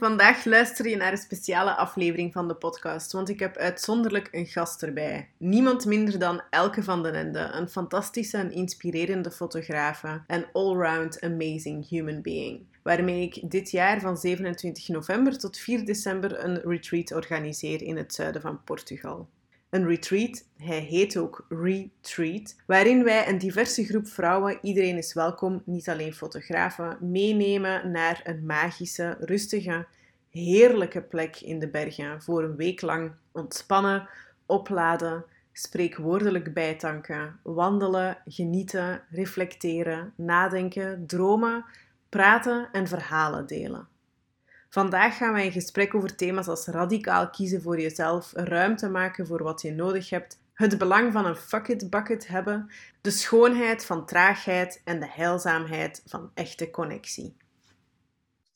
Vandaag luister je naar een speciale aflevering van de podcast, want ik heb uitzonderlijk een gast erbij. Niemand minder dan Elke van den Ende, een fantastische en inspirerende fotografe en allround amazing human being. Waarmee ik dit jaar van 27 november tot 4 december een retreat organiseer in het zuiden van Portugal. Een retreat, hij heet ook Retreat, waarin wij een diverse groep vrouwen, iedereen is welkom, niet alleen fotografen, meenemen naar een magische, rustige, heerlijke plek in de bergen voor een week lang ontspannen, opladen, spreekwoordelijk bijtanken, wandelen, genieten, reflecteren, nadenken, dromen, praten en verhalen delen. Vandaag gaan wij in gesprek over thema's als radicaal kiezen voor jezelf, ruimte maken voor wat je nodig hebt, het belang van een fuck it bucket hebben, de schoonheid van traagheid en de heilzaamheid van echte connectie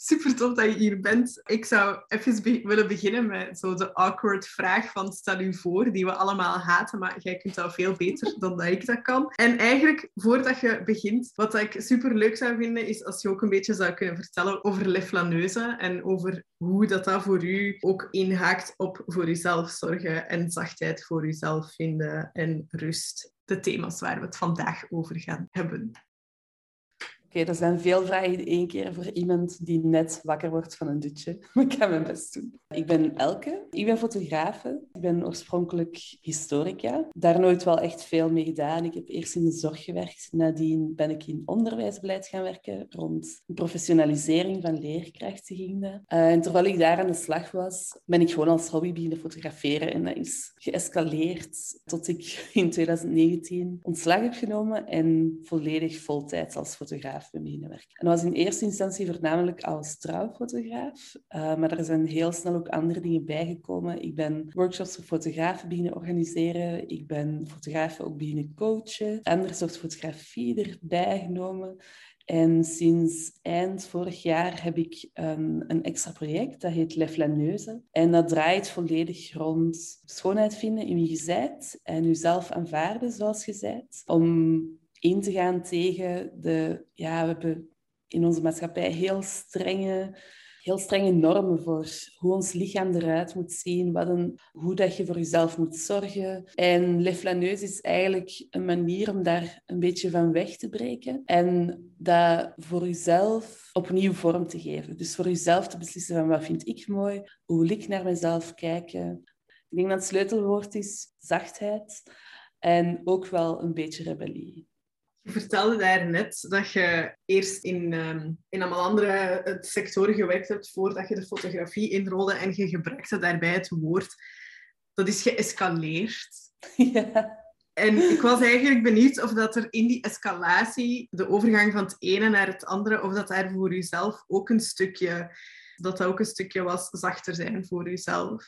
super tof dat je hier bent. Ik zou even willen beginnen met zo de awkward vraag van stel u voor, die we allemaal haten, maar jij kunt dat veel beter dan dat ik dat kan. En eigenlijk, voordat je begint, wat ik super leuk zou vinden, is als je ook een beetje zou kunnen vertellen over Le Flaneuse en over hoe dat, dat voor u ook inhaakt op voor uzelf zorgen en zachtheid voor uzelf vinden en rust. De thema's waar we het vandaag over gaan hebben. Oké, er zijn veel vragen in één keer voor iemand die net wakker wordt van een dutje. Maar ik ga mijn best doen. Ik ben Elke. Ik ben fotografe. Ik ben oorspronkelijk historica. Daar nooit wel echt veel mee gedaan. Ik heb eerst in de zorg gewerkt. Nadien ben ik in onderwijsbeleid gaan werken rond professionalisering van leerkrachten ging. Uh, en terwijl ik daar aan de slag was, ben ik gewoon als hobby beginnen fotograferen. En dat is geëscaleerd tot ik in 2019 ontslag heb genomen en volledig voltijds als fotograaf beginnen werken. En dat was in eerste instantie voornamelijk als trouwfotograaf, uh, maar er zijn heel snel ook andere dingen bijgekomen. Ik ben workshops voor fotografen beginnen organiseren, ik ben fotografen ook beginnen coachen, andere soort fotografie erbij genomen. En sinds eind vorig jaar heb ik um, een extra project, dat heet Le Flaneuse. En dat draait volledig rond schoonheid vinden in wie je bent en jezelf aanvaarden zoals je bent. Om in te gaan tegen de... Ja, we hebben in onze maatschappij heel strenge, heel strenge normen voor hoe ons lichaam eruit moet zien, wat een, hoe dat je voor jezelf moet zorgen. En Le Flaneuse is eigenlijk een manier om daar een beetje van weg te breken en dat voor jezelf opnieuw vorm te geven. Dus voor jezelf te beslissen van wat vind ik mooi, hoe wil ik naar mezelf kijken. Ik denk dat het sleutelwoord is zachtheid en ook wel een beetje rebellie. Je vertelde daar net dat je eerst in, um, in allemaal andere eh, sectoren gewerkt hebt voordat je de fotografie inrolde en je gebruikte daarbij het woord. Dat is geëscaleerd. Ja. En ik was eigenlijk benieuwd of dat er in die escalatie, de overgang van het ene naar het andere, of dat daar voor jezelf ook een stukje, dat dat ook een stukje was zachter zijn voor jezelf.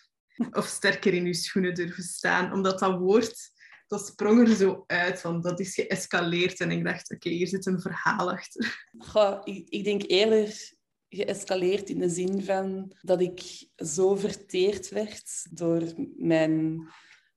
Of sterker in je schoenen durven staan. Omdat dat woord dat sprong er zo uit, van dat is geëscaleerd. En ik dacht, oké, hier zit een verhaal achter. Goh, ik, ik denk eerder geëscaleerd in de zin van dat ik zo verteerd werd door mijn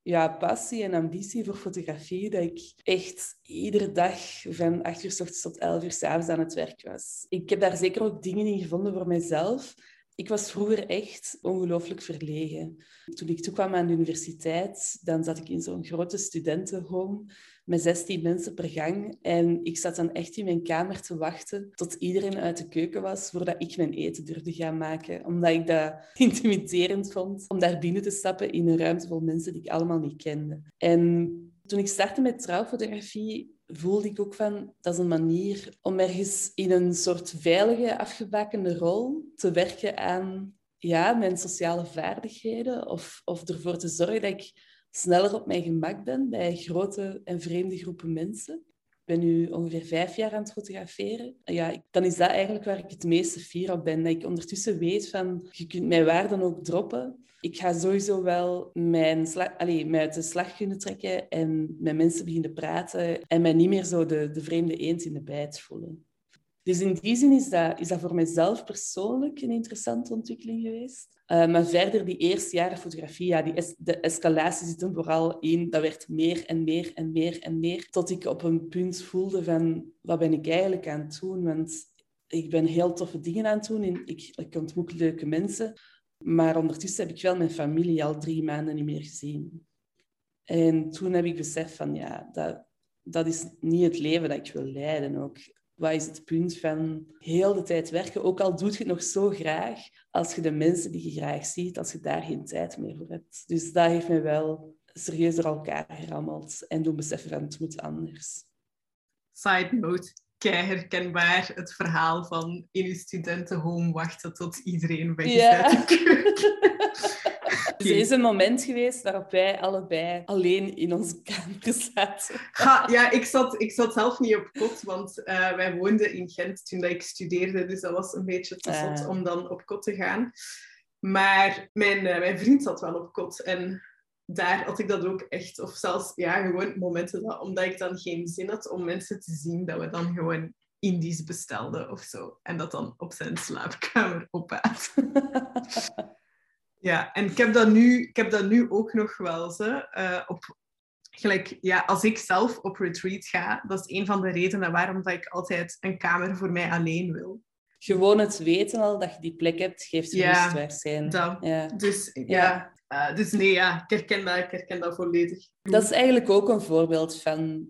ja, passie en ambitie voor fotografie, dat ik echt iedere dag van 8 uur s ochtends tot 11 uur s avonds aan het werk was. Ik heb daar zeker ook dingen in gevonden voor mezelf ik was vroeger echt ongelooflijk verlegen. Toen ik toekwam aan de universiteit, dan zat ik in zo'n grote studentenhome met 16 mensen per gang. En ik zat dan echt in mijn kamer te wachten tot iedereen uit de keuken was voordat ik mijn eten durfde gaan maken. Omdat ik dat intimiderend vond om daar binnen te stappen in een ruimte vol mensen die ik allemaal niet kende. En toen ik startte met trouwfotografie, voelde ik ook van, dat is een manier om ergens in een soort veilige, afgebakende rol te werken aan ja, mijn sociale vaardigheden of, of ervoor te zorgen dat ik sneller op mijn gemak ben bij grote en vreemde groepen mensen. Ik ben nu ongeveer vijf jaar aan het fotograferen. Ja, dan is dat eigenlijk waar ik het meeste fier op ben. Dat ik ondertussen weet van, je kunt mijn waarden ook droppen ik ga sowieso wel mijn mij uit de slag kunnen trekken en met mensen beginnen praten en mij niet meer zo de, de vreemde eend in de bijt voelen. Dus in die zin is dat, is dat voor mijzelf persoonlijk een interessante ontwikkeling geweest. Uh, maar verder, die eerste jaren fotografie, ja, die de escalatie zit er vooral in. Dat werd meer en meer en meer en meer. Tot ik op een punt voelde van, wat ben ik eigenlijk aan het doen? Want ik ben heel toffe dingen aan het doen. En ik, ik ontmoet leuke mensen. Maar ondertussen heb ik wel mijn familie al drie maanden niet meer gezien. En toen heb ik beseft van, ja, dat, dat is niet het leven dat ik wil leiden ook. Wat is het punt van heel de tijd werken? Ook al doe je het nog zo graag, als je de mensen die je graag ziet, als je daar geen tijd meer voor hebt. Dus dat heeft mij wel serieus door elkaar gerammeld en doen beseffen van het moet anders. Side note, kei herkenbaar het verhaal van in je studentenhome wachten tot iedereen weg is Ja. uit de keuken. Dus er is een moment geweest waarop wij allebei alleen in onze kamer zaten. Ha, ja, ik zat, ik zat zelf niet op kot, want eh, wij woonden in Gent toen dat ik studeerde. Dus dat was een beetje te zot Ah. om dan op kot te gaan. Maar mijn, eh, mijn vriend zat wel op kot. En daar had ik dat ook echt. Of zelfs ja, gewoon momenten dat, omdat ik dan geen zin had om mensen te zien, dat we dan gewoon Indisch bestelden of zo. En dat dan op zijn slaapkamer opaten. Ja, en ik heb dat nu, ik heb dat nu ook nog wel. Ze, eh, op, gelijk, ja, als ik zelf op retreat ga, dat is een van de redenen waarom dat ik altijd een kamer voor mij alleen wil. Gewoon het weten al dat je die plek hebt, geeft Ja, rust waarschijnlijk. dat. Ja. Dus ja, Ja. eh, dus nee, ja, ik herken dat, ik herken dat volledig. Dat is eigenlijk ook een voorbeeld van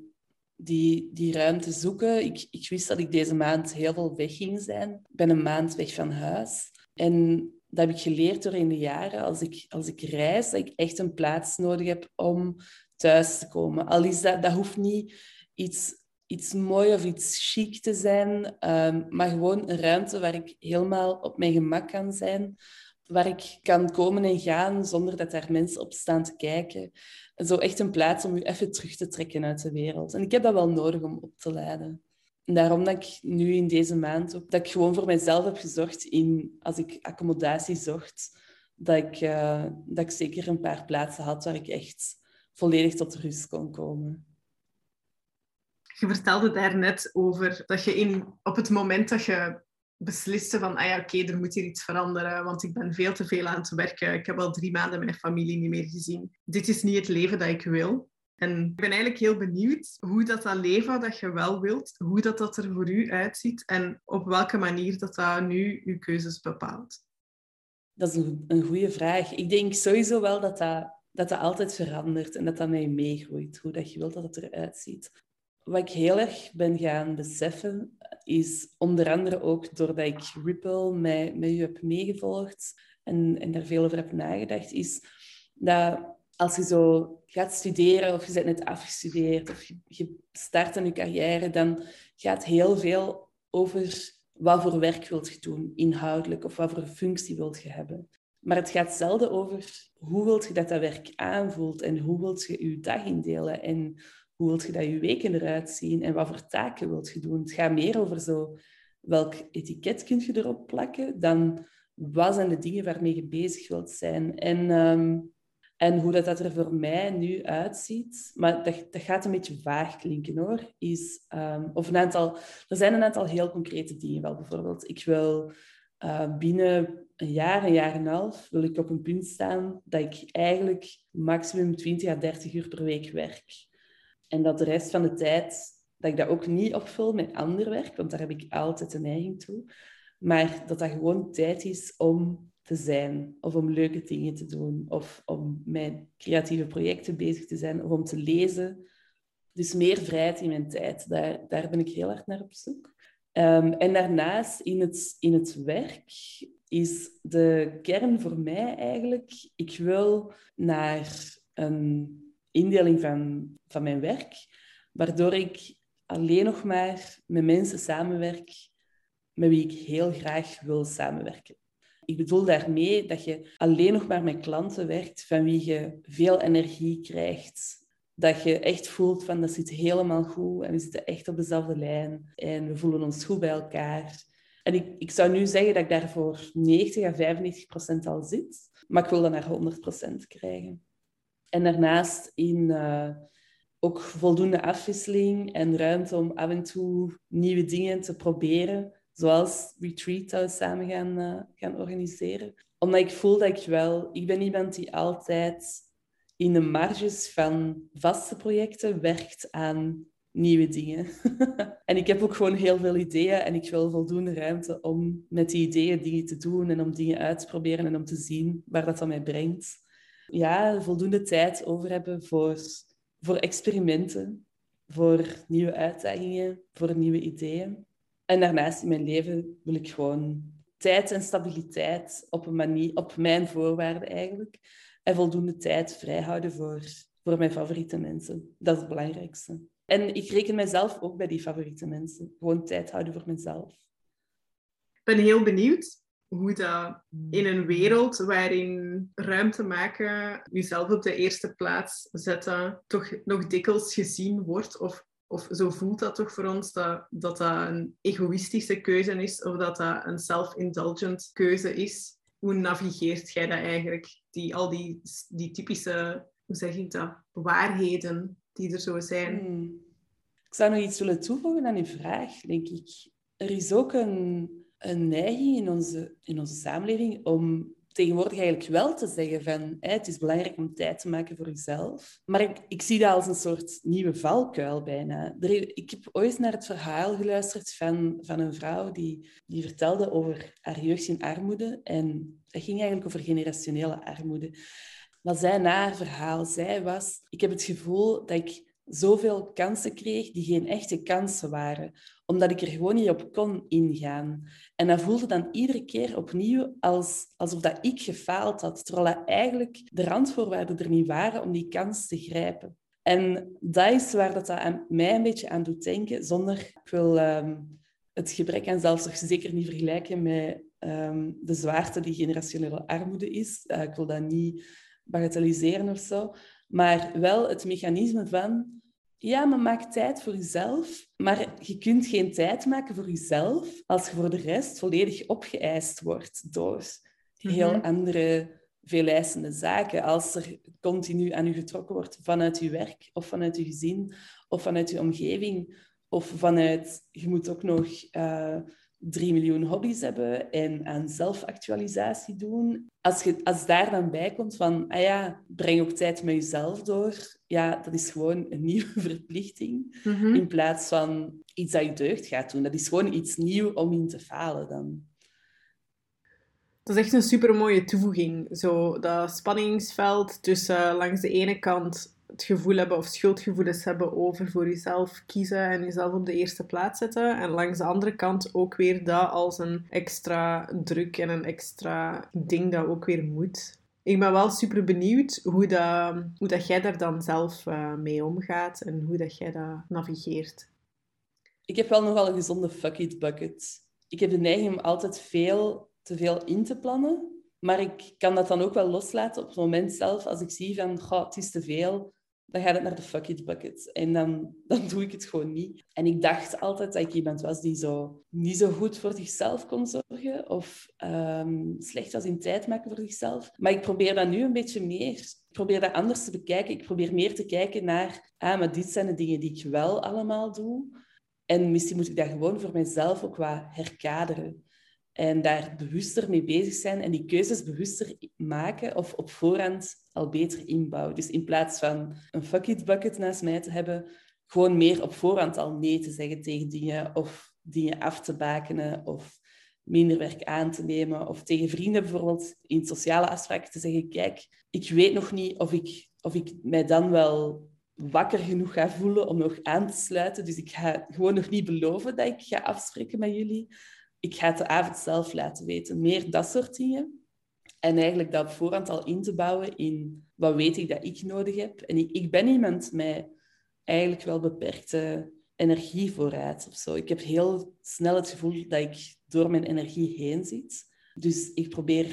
die, die ruimte zoeken. Ik, ik wist dat ik deze maand heel veel weg ging zijn. Ik ben een maand weg van huis. En dat heb ik geleerd door in de jaren. Als ik, als ik reis, dat ik echt een plaats nodig heb om thuis te komen. Al is dat, dat hoeft niet iets, iets mooi of iets chic te zijn, ehm, maar gewoon een ruimte waar ik helemaal op mijn gemak kan zijn. Waar ik kan komen en gaan zonder dat daar mensen op staan te kijken. Zo echt een plaats om je even terug te trekken uit de wereld. En ik heb dat wel nodig om op te leiden. En daarom dat ik nu in deze maand ook, dat ik gewoon voor mezelf heb gezorgd in, als ik accommodatie zocht, dat ik, eh, dat ik zeker een paar plaatsen had waar ik echt volledig tot rust kon komen. Je vertelde daarnet over dat je in, op het moment dat je besliste van, ah ja, oké, er moet hier iets veranderen, want ik ben veel te veel aan het werken. Ik heb al drie maanden mijn familie niet meer gezien. Dit is niet het leven dat ik wil. En ik ben eigenlijk heel benieuwd hoe dat, dat leven dat je wel wilt, hoe dat, dat er voor u uitziet en op welke manier dat, dat nu uw keuzes bepaalt. Dat is een, een goede vraag. Ik denk sowieso wel dat dat, dat dat altijd verandert en dat dat mij meegroeit, hoe dat je wilt dat het eruit ziet. Wat ik heel erg ben gaan beseffen, is onder andere ook doordat ik Ripple met, met u heb meegevolgd en, en daar veel over heb nagedacht, is dat als je zo gaat studeren of je bent net afgestudeerd of je, je start aan je carrière, dan gaat heel veel over wat voor werk wilt je doen, inhoudelijk, of wat voor functie wilt je hebben. Maar het gaat zelden over hoe wilt je dat dat werk aanvoelt en hoe wilt je je dag indelen en hoe wilt je dat je weken eruit zien en wat voor taken wilt je doen. Het gaat meer over zo welk etiket kun je erop plakken dan wat zijn de dingen waarmee je bezig wilt zijn. En, ehm, en hoe dat, dat er voor mij nu uitziet, maar dat, dat gaat een beetje vaag klinken hoor, is, ehm, of een aantal, er zijn een aantal heel concrete dingen wel. Bijvoorbeeld, ik wil uh, binnen een jaar, een jaar en een half, wil ik op een punt staan dat ik eigenlijk maximum 20 à 30 uur per week werk. En dat de rest van de tijd, dat ik dat ook niet opvul met ander werk, want daar heb ik altijd de neiging toe. Maar dat dat gewoon tijd is om te zijn, of om leuke dingen te doen, of om met creatieve projecten bezig te zijn, of om te lezen. Dus meer vrijheid in mijn tijd, daar, daar ben ik heel hard naar op zoek. Um, en daarnaast, in het, in het werk, is de kern voor mij eigenlijk... Ik wil naar een indeling van, van mijn werk, waardoor ik alleen nog maar met mensen samenwerk met wie ik heel graag wil samenwerken. Ik bedoel daarmee dat je alleen nog maar met klanten werkt van wie je veel energie krijgt. Dat je echt voelt van dat zit helemaal goed en we zitten echt op dezelfde lijn en we voelen ons goed bij elkaar. En ik, ik zou nu zeggen dat ik daar voor 90 à 95 procent al zit, maar ik wil dat naar 100 procent krijgen. En daarnaast in uh, ook voldoende afwisseling en ruimte om af en toe nieuwe dingen te proberen zoals retreat dat we samen gaan, uh, gaan organiseren. Omdat ik voel dat ik wel... Ik ben iemand die altijd in de marges van vaste projecten werkt aan nieuwe dingen. en ik heb ook gewoon heel veel ideeën en ik wil voldoende ruimte om met die ideeën dingen te doen en om dingen uit te proberen en om te zien waar dat dan mij brengt. Ja, voldoende tijd over hebben voor, voor experimenten, voor nieuwe uitdagingen, voor nieuwe ideeën. En daarnaast in mijn leven wil ik gewoon tijd en stabiliteit op, een manier, op mijn voorwaarden eigenlijk. En voldoende tijd vrijhouden voor, voor mijn favoriete mensen. Dat is het belangrijkste. En ik reken mezelf ook bij die favoriete mensen. Gewoon tijd houden voor mezelf. Ik ben heel benieuwd hoe dat in een wereld waarin ruimte maken, jezelf op de eerste plaats zetten, toch nog dikwijls gezien wordt of of zo voelt dat toch voor ons, dat, dat dat een egoïstische keuze is of dat dat een self-indulgent keuze is. Hoe navigeert jij dat eigenlijk? Die, al die, die typische, hoe zeg ik dat, waarheden die er zo zijn. Hmm. Ik zou nog iets willen toevoegen aan uw vraag, denk ik. Er is ook een, een neiging in onze, in onze samenleving om tegenwoordig eigenlijk wel te zeggen van het is belangrijk om tijd te maken voor jezelf. Maar ik, ik zie dat als een soort nieuwe valkuil bijna. ik heb ooit naar het verhaal geluisterd van, van een vrouw die, die vertelde over haar jeugd in armoede. En dat ging eigenlijk over generationele armoede. Wat zij na haar verhaal zei was, ik heb het gevoel dat ik zoveel kansen kreeg die geen echte kansen waren, omdat ik er gewoon niet op kon ingaan. En dat voelde dan iedere keer opnieuw als, alsof dat ik gefaald had, terwijl dat eigenlijk de randvoorwaarden er niet waren om die kans te grijpen. En dat is waar dat, aan mij een beetje aan doet denken, zonder... Ik wil ehm, het gebrek aan zelfzorg zeker niet vergelijken met um, de zwaarte die generationele armoede is. Uh, ik wil dat niet bagatelliseren of zo. Maar wel het mechanisme van ja, maar maak tijd voor jezelf. Maar je kunt geen tijd maken voor jezelf als je voor de rest volledig opgeëist wordt door heel mhm. andere veeleisende zaken. Als er continu aan je getrokken wordt vanuit je werk of vanuit je gezin of vanuit je omgeving of vanuit, je moet ook nog uh, drie miljoen hobby's hebben en aan zelfactualisatie doen. Als, je, als daar dan bij komt van, ah ja, breng ook tijd met jezelf door, ja, dat is gewoon een nieuwe verplichting. Mhm. In plaats van iets dat je deugd gaat doen. Dat is gewoon iets nieuw om in te falen dan. Dat is echt een super mooie toevoeging. Zo dat spanningsveld tussen langs de ene kant het gevoel hebben of schuldgevoelens hebben over voor jezelf kiezen en jezelf op de eerste plaats zetten. En langs de andere kant ook weer dat als een extra druk en een extra ding dat ook weer moet. Ik ben wel super benieuwd hoe, dat, hoe dat jij daar dan zelf uh, mee omgaat en hoe dat jij dat navigeert. Ik heb wel nogal een gezonde fuck it bucket. Ik heb de neiging om altijd veel te veel in te plannen. Maar ik kan dat dan ook wel loslaten op het moment zelf. Als ik zie van, goh, het is te veel, dan gaat het naar de fuck it bucket. En dan, dan doe ik het gewoon niet. En ik dacht altijd dat ik iemand was die zo niet zo goed voor zichzelf kon zorgen. Of um, slecht was in tijd maken voor zichzelf. Maar ik probeer dat nu een beetje meer... Ik probeer dat anders te bekijken. Ik probeer meer te kijken naar... Ah, maar dit zijn de dingen die ik wel allemaal doe. En misschien moet ik dat gewoon voor mezelf ook wat herkaderen. En daar bewuster mee bezig zijn en die keuzes bewuster maken of op voorhand al beter inbouwen. Dus in plaats van een fuck it bucket naast mij te hebben, gewoon meer op voorhand al nee te zeggen tegen dingen of dingen af te bakenen of minder werk aan te nemen. Of tegen vrienden bijvoorbeeld in sociale afspraken te zeggen, kijk, ik weet nog niet of ik, of ik mij dan wel wakker genoeg ga voelen om nog aan te sluiten. Dus ik ga gewoon nog niet beloven dat ik ga afspreken met jullie ik ga het de avond zelf laten weten. Meer dat soort dingen. En eigenlijk dat op voorhand al in te bouwen in wat weet ik dat ik nodig heb. En ik, ik ben iemand met eigenlijk wel beperkte energievoorraad of zo. Ik heb heel snel het gevoel dat ik door mijn energie heen zit. Dus ik probeer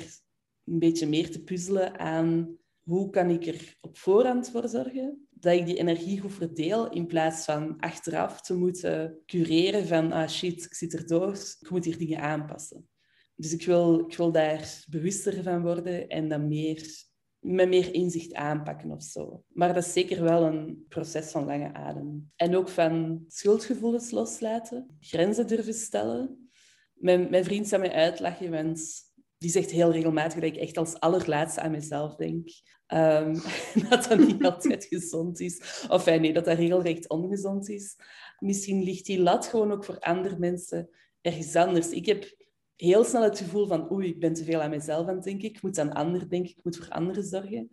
een beetje meer te puzzelen aan hoe kan ik er op voorhand voor zorgen dat ik die energie goed verdeel in plaats van achteraf te moeten cureren van ah shit, ik zit erdoor, ik moet hier dingen aanpassen. Dus ik wil, ik wil daar bewuster van worden en dan meer, met meer inzicht aanpakken of zo. Maar dat is zeker wel een proces van lange adem. En ook van schuldgevoelens loslaten, grenzen durven stellen. Mijn, mijn vriend zou mij uitlachen, want die zegt heel regelmatig dat ik echt als allerlaatste aan mezelf denk. Um, dat dat niet altijd gezond is. Of nee, dat dat regelrecht ongezond is. Misschien ligt die lat gewoon ook voor andere mensen ergens anders. Ik heb heel snel het gevoel van oei, ik ben te veel aan mezelf aan het denken. Ik moet aan anderen denken, ik moet voor anderen zorgen.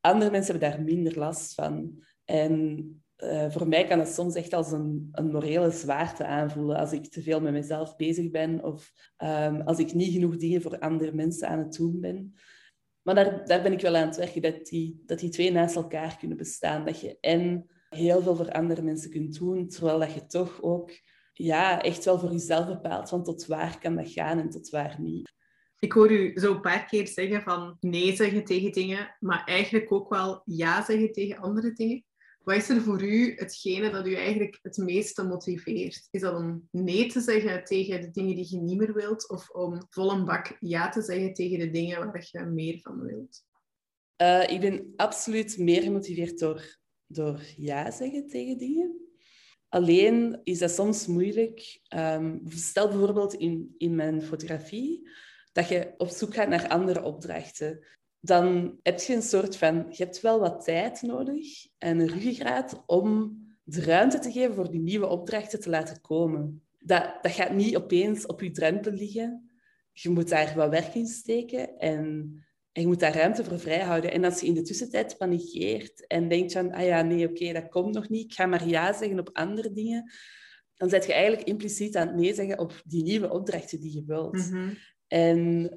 Andere mensen hebben daar minder last van. En uh, voor mij kan het soms echt als een, een morele zwaarte aanvoelen als ik te veel met mezelf bezig ben of um, als ik niet genoeg dingen voor andere mensen aan het doen ben. Maar daar, daar ben ik wel aan het werken, dat die, dat die twee naast elkaar kunnen bestaan. Dat je en heel veel voor andere mensen kunt doen, terwijl dat je toch ook ja, echt wel voor jezelf bepaalt van tot waar kan dat gaan en tot waar niet. Ik hoor u zo een paar keer zeggen van nee zeggen tegen dingen, maar eigenlijk ook wel ja zeggen tegen andere dingen. Wat is er voor u hetgene dat u eigenlijk het meeste motiveert? Is dat om nee te zeggen tegen de dingen die je niet meer wilt, of om vol een bak ja te zeggen tegen de dingen waar je meer van wilt? Uh, ik ben absoluut meer gemotiveerd door, door ja zeggen tegen dingen. Alleen is dat soms moeilijk. Um, stel bijvoorbeeld in, in mijn fotografie dat je op zoek gaat naar andere opdrachten dan heb je een soort van... Je hebt wel wat tijd nodig en een ruggengraat om de ruimte te geven voor die nieuwe opdrachten te laten komen. Dat, dat gaat niet opeens op je drempel liggen. Je moet daar wat werk in steken en, en je moet daar ruimte voor vrijhouden. En als je in de tussentijd panikeert en denkt van, ah ja, nee, oké, dat komt nog niet, ik ga maar ja zeggen op andere dingen, dan zet je eigenlijk impliciet aan het nee zeggen op die nieuwe opdrachten die je wilt. Mhm. En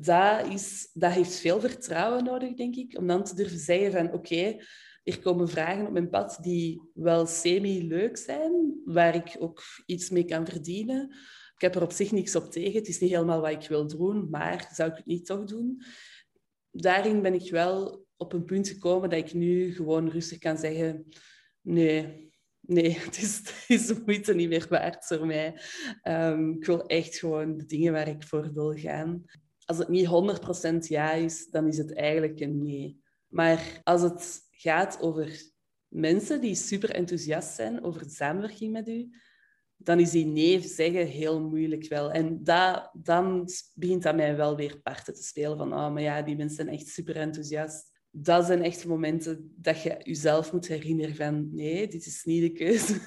dat, is, dat heeft veel vertrouwen nodig, denk ik, om dan te durven zeggen van oké, er komen vragen op mijn pad die wel semi-leuk zijn, waar ik ook iets mee kan verdienen. Ik heb er op zich niks op tegen. Het is niet helemaal wat ik wil doen, maar zou ik het niet toch doen? Daarin ben ik wel op een punt gekomen dat ik nu gewoon rustig kan zeggen: nee, nee, het is, het is de moeite niet meer waard voor mij. Um, ik wil echt gewoon de dingen waar ik voor wil gaan als het niet 100% ja is, dan is het eigenlijk een nee. Maar als het gaat over mensen die super enthousiast zijn over de samenwerking met u, dan is die nee zeggen heel moeilijk wel. En dat, dan begint dat mij wel weer parten te spelen van, oh, maar ja, die mensen zijn echt super enthousiast. Dat zijn echt momenten dat je jezelf moet herinneren van, nee, dit is niet de keuze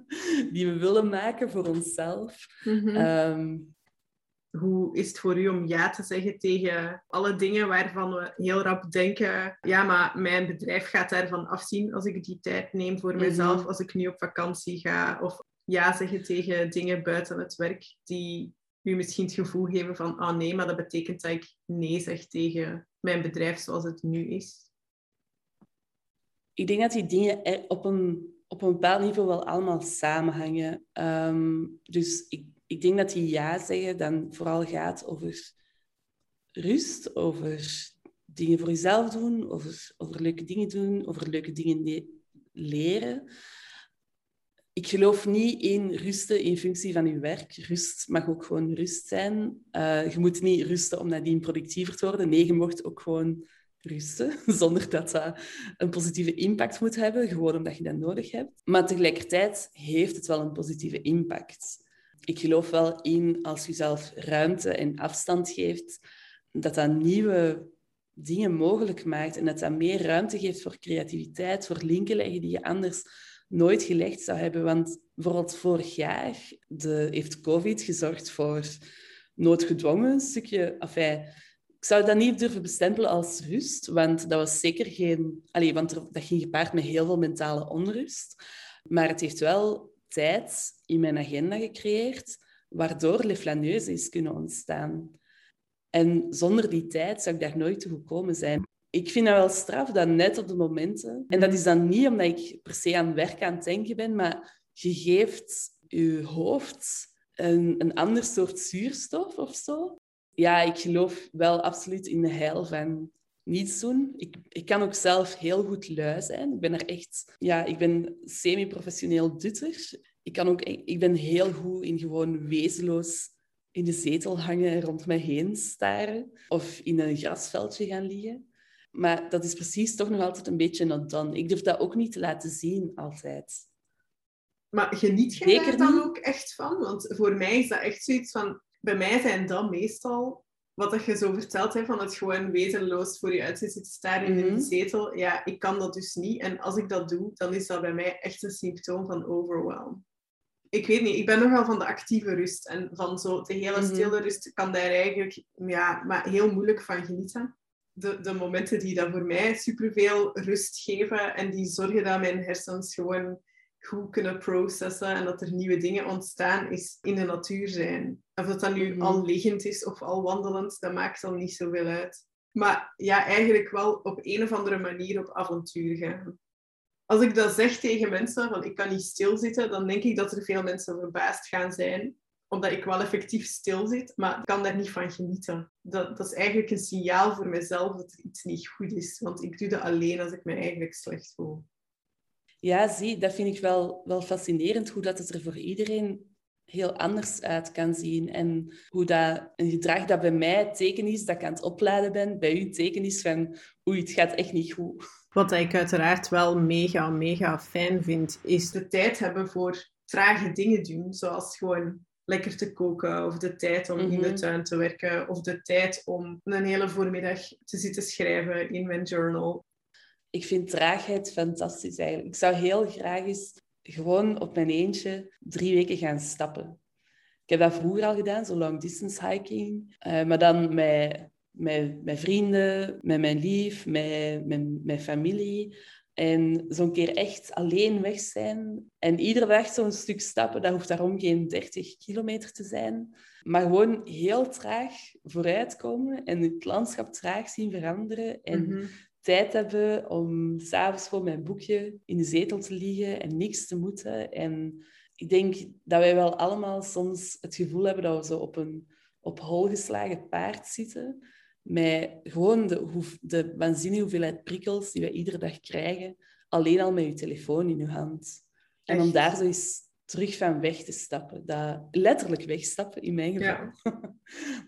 die we willen maken voor onszelf. Mm hoe is het voor u om ja te zeggen tegen alle dingen waarvan we heel rap denken, ja, maar mijn bedrijf gaat daarvan afzien als ik die tijd neem voor mezelf, mhm. als ik nu op vakantie ga, of ja zeggen tegen dingen buiten het werk die u misschien het gevoel geven van, oh nee, maar dat betekent dat ik nee zeg tegen mijn bedrijf zoals het nu is? Ik denk dat die dingen op een, op een bepaald niveau wel allemaal samenhangen. Ehm, dus ik ik denk dat die ja zeggen dan vooral gaat over rust, over dingen voor jezelf doen, over, over leuke dingen doen, over leuke dingen leren. Ik geloof niet in rusten in functie van je werk. Rust mag ook gewoon rust zijn. Uh, je moet niet rusten om nadien productiever te worden. Nee, je mocht ook gewoon rusten, zonder dat dat een positieve impact moet hebben, gewoon omdat je dat nodig hebt. Maar tegelijkertijd heeft het wel een positieve impact ik geloof wel in als je zelf ruimte en afstand geeft, dat dat nieuwe dingen mogelijk maakt en dat dat meer ruimte geeft voor creativiteit, voor linken leggen die je anders nooit gelegd zou hebben. Want bijvoorbeeld vorig jaar de, heeft COVID gezorgd voor noodgedwongen een stukje... Enfin, ik zou dat niet durven bestempelen als rust, want dat was zeker geen... Allez, want dat ging gepaard met heel veel mentale onrust. Maar het heeft wel tijd in mijn agenda gecreëerd, waardoor Le Flaneuse is kunnen ontstaan. En zonder die tijd zou ik daar nooit toe gekomen zijn. Ik vind dat wel straf dat net op de momenten, en dat is dan niet omdat ik per se aan werk aan het denken ben, maar je geeft je hoofd een, een ander soort zuurstof of zo. Ja, ik geloof wel absoluut in de heil van niets doen. Ik, ik kan ook zelf heel goed lui zijn. Ik ben er echt... Ja, ik ben semi-professioneel dutter. Ik, kan ook, ik ben heel goed in gewoon wezenloos in de zetel hangen en rond mij heen staren. Of in een grasveldje gaan liggen. Maar dat is precies toch nog altijd een beetje not done. Ik durf dat ook niet te laten zien, altijd. Maar geniet je daar dan ook echt van? Want voor mij is dat echt zoiets van... Bij mij zijn dat meestal wat dat je zo verteld hebt, van het gewoon wezenloos voor je uit zitten te staren in Mhm. een zetel. Ja, ik kan dat dus niet. En als ik dat doe, dan is dat bij mij echt een symptoom van overwhelm. Ik weet niet, ik ben nogal van de actieve rust. En van zo de hele Mhm. stille rust kan daar eigenlijk ja, maar heel moeilijk van genieten. De, de momenten die dat voor mij superveel rust geven en die zorgen dat mijn hersens gewoon goed kunnen processen en dat er nieuwe dingen ontstaan, is in de natuur zijn. Of dat dat nu Mhm. al liggend is of al wandelend, dat maakt dan niet zoveel uit. Maar ja, eigenlijk wel op een of andere manier op avontuur gaan. Als ik dat zeg tegen mensen, van ik kan niet stilzitten, dan denk ik dat er veel mensen verbaasd gaan zijn. Omdat ik wel effectief stil zit, maar ik kan daar niet van genieten. Dat, dat is eigenlijk een signaal voor mezelf dat er iets niet goed is. Want ik doe dat alleen als ik me eigenlijk slecht voel. Ja, zie, dat vind ik wel, wel fascinerend, hoe dat het er voor iedereen heel anders uit kan zien. En hoe dat een gedrag dat bij mij het teken is dat ik aan het opladen ben, bij u het teken is van oei, het gaat echt niet goed. Wat ik uiteraard wel mega, mega fijn vind, is de tijd hebben voor trage dingen doen, zoals gewoon lekker te koken, of de tijd om in de Mhm. tuin te werken, of de tijd om een hele voormiddag te zitten schrijven in mijn journal. Ik vind traagheid fantastisch eigenlijk. Ik zou heel graag eens gewoon op mijn eentje drie weken gaan stappen. Ik heb dat vroeger al gedaan, zo long distance hiking. Eh, maar dan met, met, vrienden, met mijn lief, met, met mijn familie. En zo'n keer echt alleen weg zijn. En iedere dag zo'n stuk stappen, dat hoeft daarom geen 30 kilometer te zijn. Maar gewoon heel traag vooruitkomen en het landschap traag zien veranderen. En Mhm. Tijd hebben om s'avonds voor mijn boekje in de zetel te liggen en niks te moeten. En ik denk dat wij wel allemaal soms het gevoel hebben dat we zo op een op hol geslagen paard zitten. Met gewoon de, hoe- de waanzinnige hoeveelheid prikkels die wij iedere dag krijgen. Alleen al met je telefoon in je hand. En om daar zo eens terug van weg te stappen. Dat, letterlijk wegstappen, in mijn geval. Ja.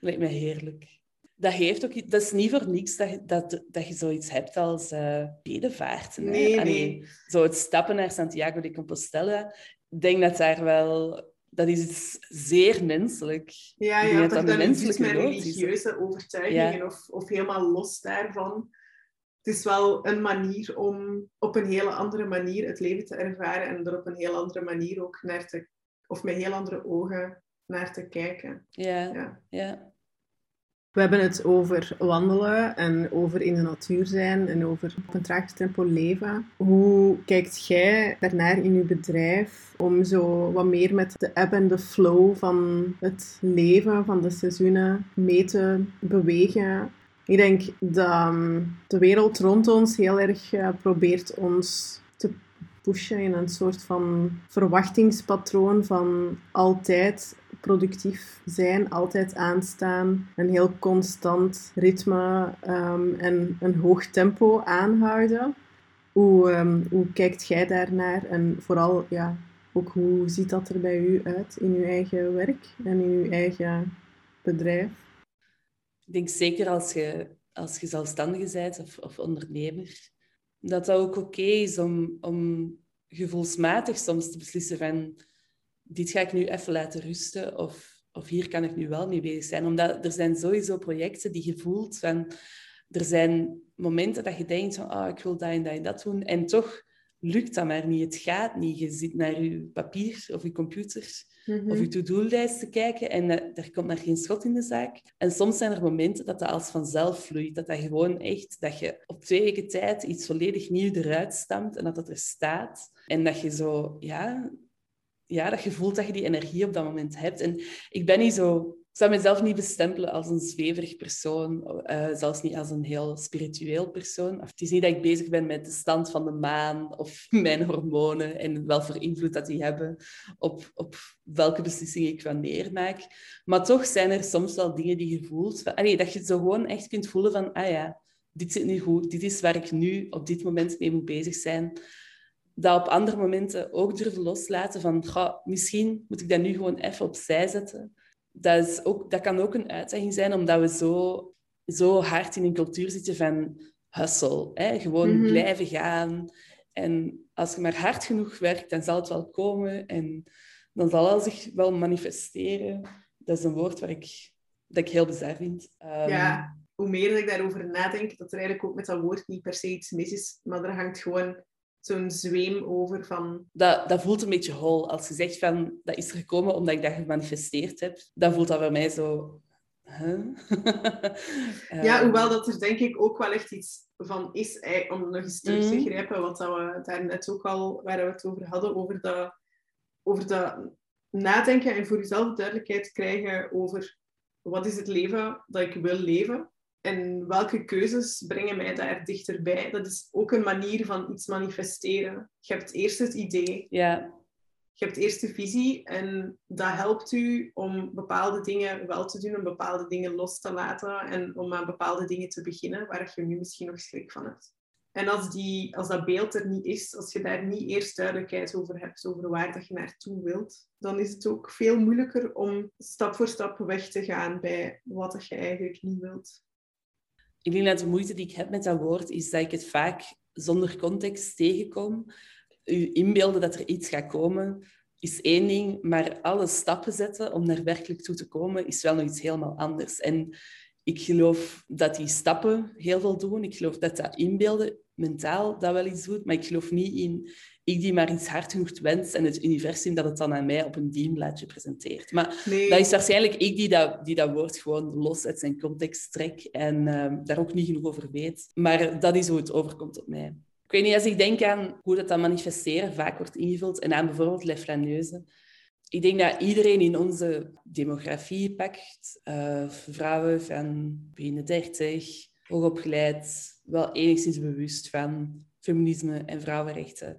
Lijkt me heerlijk. Dat, heeft ook, dat is niet voor niks dat, je- dat, dat je zoiets hebt als eh bedevaarten. hè. Nee, Allee, nee. Zo het stappen naar Santiago de Compostela. Ik denk dat daar wel... Dat is iets zeer menselijk. Ja, ja, dat dat iets met is. religieuze overtuigingen Ja. of, of helemaal los daarvan. Het is wel een manier om op een hele andere manier het leven te ervaren en er op een heel andere manier ook naar te, of met heel andere ogen naar te kijken. Ja, Ja. ja. We hebben het over wandelen en over in de natuur zijn en over op een traag tempo leven. Hoe kijkt jij daarnaar in je bedrijf om zo wat meer met de ebb en de flow van het leven, van de seizoenen mee te bewegen? Ik denk dat um, de wereld rond ons heel erg uh, probeert ons te pushen in een soort van verwachtingspatroon van altijd productief zijn, altijd aanstaan, een heel constant ritme um, en een hoog tempo aanhouden. Hoe, um, hoe kijkt jij daarnaar en vooral ja, ook hoe ziet dat er bij u uit in uw eigen werk en in uw eigen bedrijf? Ik denk zeker als je, als je zelfstandige bent of, of ondernemer, dat dat ook oké is om, om gevoelsmatig soms te beslissen van dit ga ik nu even laten rusten of, of hier kan ik nu wel mee bezig zijn. Omdat er zijn sowieso projecten die je voelt van... Er zijn momenten dat je denkt van oh, ik wil dat en dat en dat doen. En toch lukt dat maar niet. Het gaat niet. Je zit naar je papier of je computer mm-hmm. of je to-do-lijst te kijken en uh, er komt maar geen schot in de zaak. En soms zijn er momenten dat dat als vanzelf vloeit. Dat dat gewoon echt... Dat je op twee weken tijd iets volledig nieuw eruit stamt en dat dat er staat. En dat je zo... Ja, ja, dat je voelt dat je die energie op dat moment hebt. En ik ben niet zo... Ik zou mezelf niet bestempelen als een zweverig persoon, uh, zelfs niet als een heel spiritueel persoon. Of het is niet dat ik bezig ben met de stand van de maan of mijn hormonen en wel voor invloed dat die hebben op, op welke beslissingen ik wanneer maak. Maar toch zijn er soms wel dingen die je voelt. Allee, dat je zo gewoon echt kunt voelen van, ah ja, dit zit nu goed. Dit is waar ik nu op dit moment mee moet bezig zijn dat op andere momenten ook durven loslaten van misschien moet ik dat nu gewoon even opzij zetten. Dat, is ook, dat kan ook een uitdaging zijn, omdat we zo, zo hard in een cultuur zitten van hustle. Hè? Gewoon mm-hmm. blijven gaan. En als je maar hard genoeg werkt, dan zal het wel komen. En dan zal het zich wel manifesteren. Dat is een woord waar ik dat ik heel bizar vind. Um, Ja, hoe meer ik daarover nadenk, dat er eigenlijk ook met dat woord niet per se iets mis is, maar er hangt gewoon zo'n zweem over van... dat, dat voelt een beetje hol. Als je zegt van, dat is er gekomen omdat ik dat gemanifesteerd heb, dan voelt dat voor mij zo... Huh? Ja, Ehm, hoewel dat er denk ik ook wel echt iets van is, eh, om nog eens terug te Mhm. grijpen, wat dat we daar net ook al, waar we het over hadden, over dat, over dat nadenken en voor jezelf duidelijkheid krijgen over wat is het leven dat ik wil leven en welke keuzes brengen mij daar dichterbij. Dat is ook een manier van iets manifesteren. Je hebt eerst het idee, Ja, je hebt eerst de visie en dat helpt u om bepaalde dingen wel te doen, om bepaalde dingen los te laten en om aan bepaalde dingen te beginnen waar je nu misschien nog schrik van hebt. En als, die, als dat beeld er niet is, als je daar niet eerst duidelijkheid over hebt, over waar dat je naartoe wilt, dan is het ook veel moeilijker om stap voor stap weg te gaan bij wat dat je eigenlijk niet wilt. Ik denk dat de moeite die ik heb met dat woord is dat ik het vaak zonder context tegenkom. U inbeelden dat er iets gaat komen is één ding, maar alle stappen zetten om daar werkelijk toe te komen is wel nog iets helemaal anders. En ik geloof dat die stappen heel veel doen. Ik geloof dat dat inbeelden mentaal dat wel iets doet, maar ik geloof niet in ik die maar iets hard genoeg wens en het universum dat het dan aan mij op een dienblaadje presenteert. Maar Nee, dat is waarschijnlijk ik die dat, die dat woord gewoon los uit zijn context trek en ehm, daar ook niet genoeg over weet. Maar dat is hoe het overkomt op mij. Ik weet niet, als ik denk aan hoe dat, dat manifesteren vaak wordt ingevuld en aan bijvoorbeeld Les. Ik denk dat iedereen in onze demografie pakt, eh, vrouwen van begin 30, hoogopgeleid, wel enigszins bewust van feminisme en vrouwenrechten.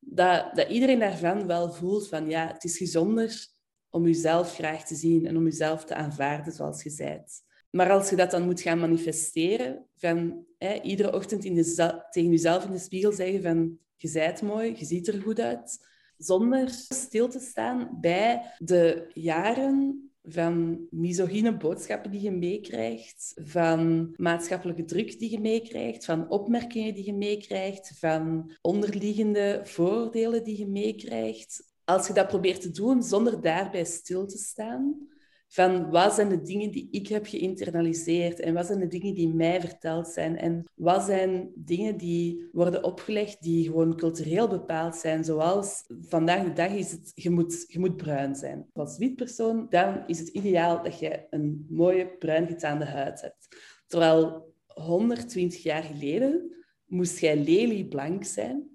Dat, dat iedereen daarvan wel voelt van ja, het is gezonder om jezelf graag te zien en om jezelf te aanvaarden zoals je bent. Maar als je dat dan moet gaan manifesteren, van hè, iedere ochtend in de, tegen jezelf in de spiegel zeggen van je bent mooi, je ziet er goed uit, zonder stil te staan bij de jaren van misogyne boodschappen die je meekrijgt, van maatschappelijke druk die je meekrijgt, van opmerkingen die je meekrijgt, van onderliggende vooroordelen die je meekrijgt. Als je dat probeert te doen zonder daarbij stil te staan, van wat zijn de dingen die ik heb geïnternaliseerd en wat zijn de dingen die mij verteld zijn en wat zijn dingen die worden opgelegd die gewoon cultureel bepaald zijn, zoals vandaag de dag is het, je moet, je moet bruin zijn. Als wit persoon, dan is het ideaal dat je een mooie bruin getaande huid hebt. Terwijl 120 jaar geleden moest jij lelieblank zijn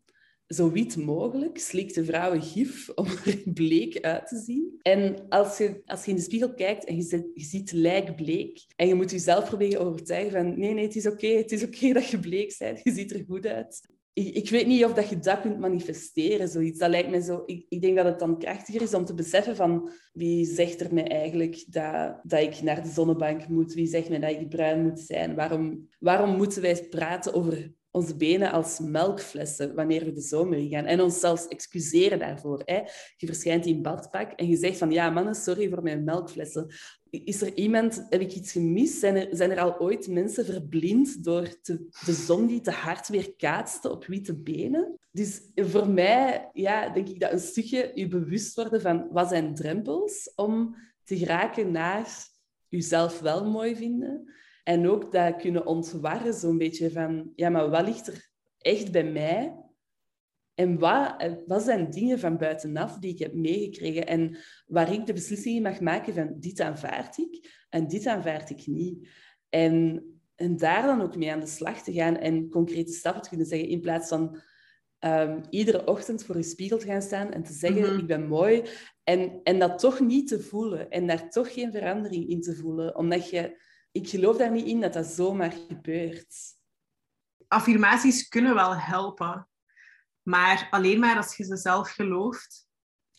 zo wit mogelijk, slikte vrouwen gif om er bleek uit te zien. En als je, als je in de spiegel kijkt en je, zit, je ziet lijkbleek en je moet jezelf proberen overtuigen van nee, nee, het is oké, het is oké dat je bleek bent, je ziet er goed uit. Ik, ik, weet niet of dat je dat kunt manifesteren, zoiets. Dat lijkt mij zo... Ik, ik denk dat het dan krachtiger is om te beseffen van wie zegt er mij eigenlijk dat, dat ik naar de zonnebank moet? Wie zegt mij dat ik bruin moet zijn? Waarom, waarom moeten wij praten over onze benen als melkflessen wanneer we de zomer in gaan. En ons zelfs excuseren daarvoor. Hè. Je verschijnt in badpak en je zegt van ja, mannen, sorry voor mijn melkflessen. Is er iemand, heb ik iets gemist? Zijn er, zijn al ooit mensen verblind door de zon die te hard weer kaatste op witte benen? Dus voor mij ja, denk ik dat een stukje je bewust worden van wat zijn drempels om te geraken naar jezelf wel mooi vinden. En ook dat kunnen ontwarren, zo'n beetje van... Ja, maar wat ligt er echt bij mij? En wat, wat zijn dingen van buitenaf die ik heb meegekregen? En waar ik de beslissing mag maken van dit aanvaard ik en dit aanvaard ik niet. En, en daar dan ook mee aan de slag te gaan en concrete stappen te kunnen zeggen, in plaats van um, iedere ochtend voor je spiegel te gaan staan en te zeggen, mm-hmm. ik ben mooi. En, en dat toch niet te voelen en daar toch geen verandering in te voelen. Omdat je ik geloof daar niet in dat dat zomaar gebeurt. Affirmaties kunnen wel helpen, maar alleen maar als je ze zelf gelooft.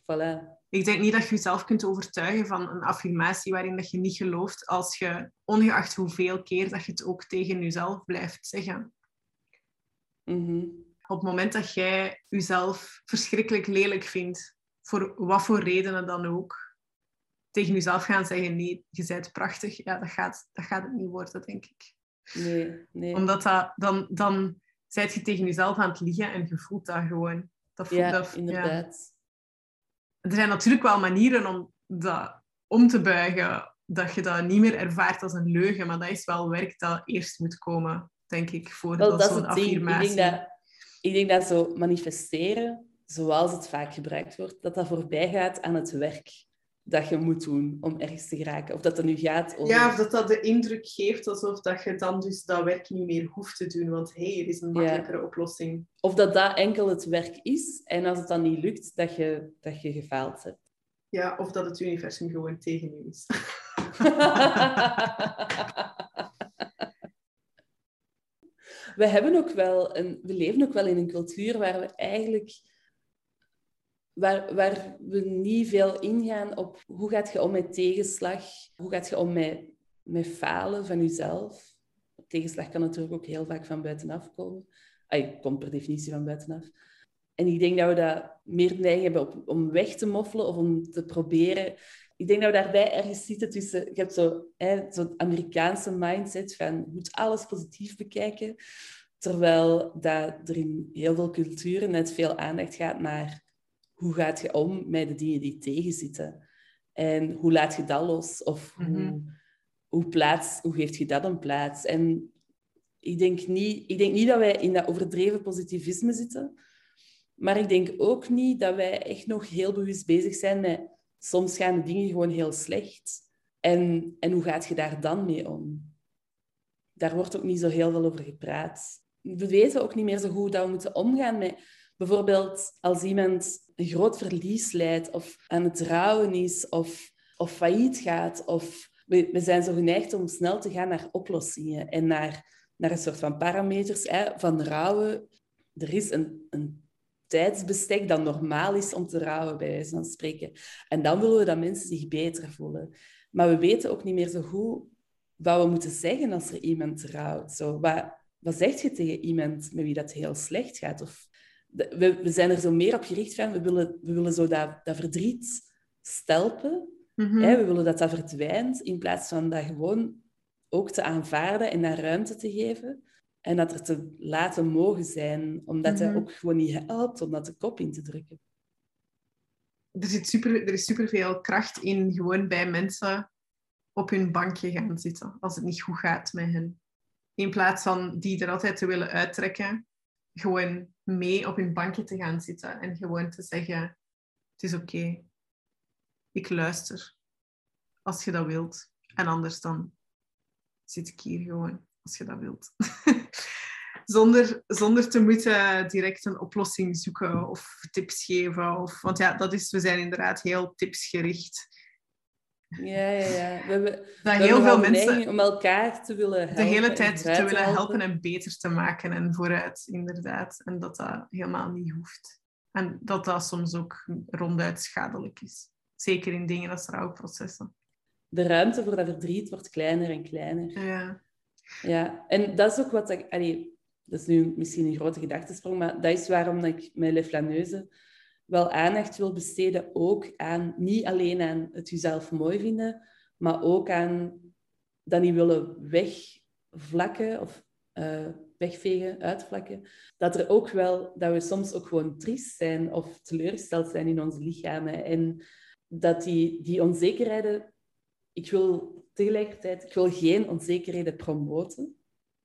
Voilà. Ik denk niet dat je jezelf kunt overtuigen van een affirmatie waarin dat je niet gelooft, als je, ongeacht hoeveel keer dat je het ook tegen jezelf blijft zeggen. Mm-hmm. Op het moment dat jij jezelf verschrikkelijk lelijk vindt, voor wat voor redenen dan ook, tegen jezelf gaan zeggen, nee, je bent prachtig, ja, dat gaat, dat gaat het niet worden, denk ik. Nee, nee. Omdat dat, dan, dan zijt je tegen jezelf aan het liegen en je voelt dat gewoon. Dat voelt, ja, dat, inderdaad. Ja. Er zijn natuurlijk wel manieren om dat om te buigen dat je dat niet meer ervaart als een leugen, maar dat is wel werk dat eerst moet komen, denk ik, voor zo'n ding. Ik affirmatie. denk, dat, ik denk dat zo manifesteren, zoals het vaak gebruikt wordt, dat dat voorbij gaat aan het werk dat je moet doen om ergens te geraken. Of dat het nu gaat over... Ja, of dat dat de indruk geeft alsof dat je dan dus dat werk niet meer hoeft te doen, want hé, hey, er is een Ja. makkelijkere oplossing. Of dat dat enkel het werk is. En als het dan niet lukt, dat je, dat je gefaald hebt. Ja, of dat het universum gewoon tegen je is. we hebben ook wel een, we leven ook wel in een cultuur waar we eigenlijk waar, waar we niet veel ingaan op hoe gaat je om met tegenslag, hoe gaat je om met, met falen van jezelf. Tegenslag kan natuurlijk ook heel vaak van buitenaf komen. Ay, komt per definitie van buitenaf. En ik denk dat we dat meer neiging hebben om weg te moffelen of om te proberen. Ik denk dat we daarbij ergens zitten tussen... Je hebt zo, zo'n Amerikaanse mindset van je moet alles positief bekijken. Terwijl dat er in heel veel culturen net veel aandacht gaat naar hoe gaat je om met de dingen die tegenzitten. En hoe laat je dat los? Of hoe, Mhm. hoe, plaats, hoe geeft je dat een plaats? En ik denk, niet, ik denk niet dat wij in dat overdreven positivisme zitten. Maar ik denk ook niet dat wij echt nog heel bewust bezig zijn met... Soms gaan dingen gewoon heel slecht. En, en hoe gaat je daar dan mee om? Daar wordt ook niet zo heel veel over gepraat. We weten ook niet meer zo goed dat we moeten omgaan met... Bijvoorbeeld als iemand een groot verlies leidt of aan het rouwen is of, of failliet gaat. Of we, we zijn zo geneigd om snel te gaan naar oplossingen en naar, naar een soort van parameters hè, van rouwen. Er is een, een tijdsbestek dat normaal is om te rouwen, bij wijze van spreken. En dan willen we dat mensen zich beter voelen. Maar we weten ook niet meer zo goed wat we moeten zeggen als er iemand rouwt. Zo, wat, wat zeg je tegen iemand met wie dat heel slecht gaat? Of, we, we zijn er zo meer op gericht van, we willen, we willen zo dat, dat verdriet stelpen. Mhm. Hè? We willen dat dat verdwijnt, in plaats van dat gewoon ook te aanvaarden en daar ruimte te geven. En dat er te laten mogen zijn, omdat hij ook gewoon niet helpt om dat de kop in te drukken. er, zit super, er is superveel kracht in gewoon bij mensen op hun bankje gaan zitten als het niet goed gaat met hen. In plaats van die er altijd te willen uittrekken, gewoon mee op hun bankje te gaan zitten en gewoon te zeggen: Het is oké, ik luister als je dat wilt. En anders dan zit ik hier gewoon als je dat wilt. zonder, zonder te moeten direct een oplossing zoeken of tips geven. Of, want ja, dat is, we zijn inderdaad heel tipsgericht. Ja, ja, ja. We hebben, Dat we heel veel mensen om elkaar te willen helpen. de hele tijd te willen helpen en beter te maken en vooruit, inderdaad. En dat dat helemaal niet hoeft. En dat dat soms ook ronduit schadelijk is. Zeker in dingen als rouwprocessen. De ruimte voor dat verdriet wordt kleiner en kleiner. Ja. Ja, en dat is ook wat ik... Allee, dat is nu misschien een grote gedachtesprong, maar dat is waarom ik met Le Flaneuse wel aandacht wil besteden ook aan, niet alleen aan het jezelf mooi vinden, maar ook aan dat niet willen wegvlakken of eh, wegvegen, uitvlakken. Dat er ook wel, dat we soms ook gewoon triest zijn of teleurgesteld zijn in onze lichamen. En dat die, die onzekerheden, ik wil tegelijkertijd, ik wil geen onzekerheden promoten.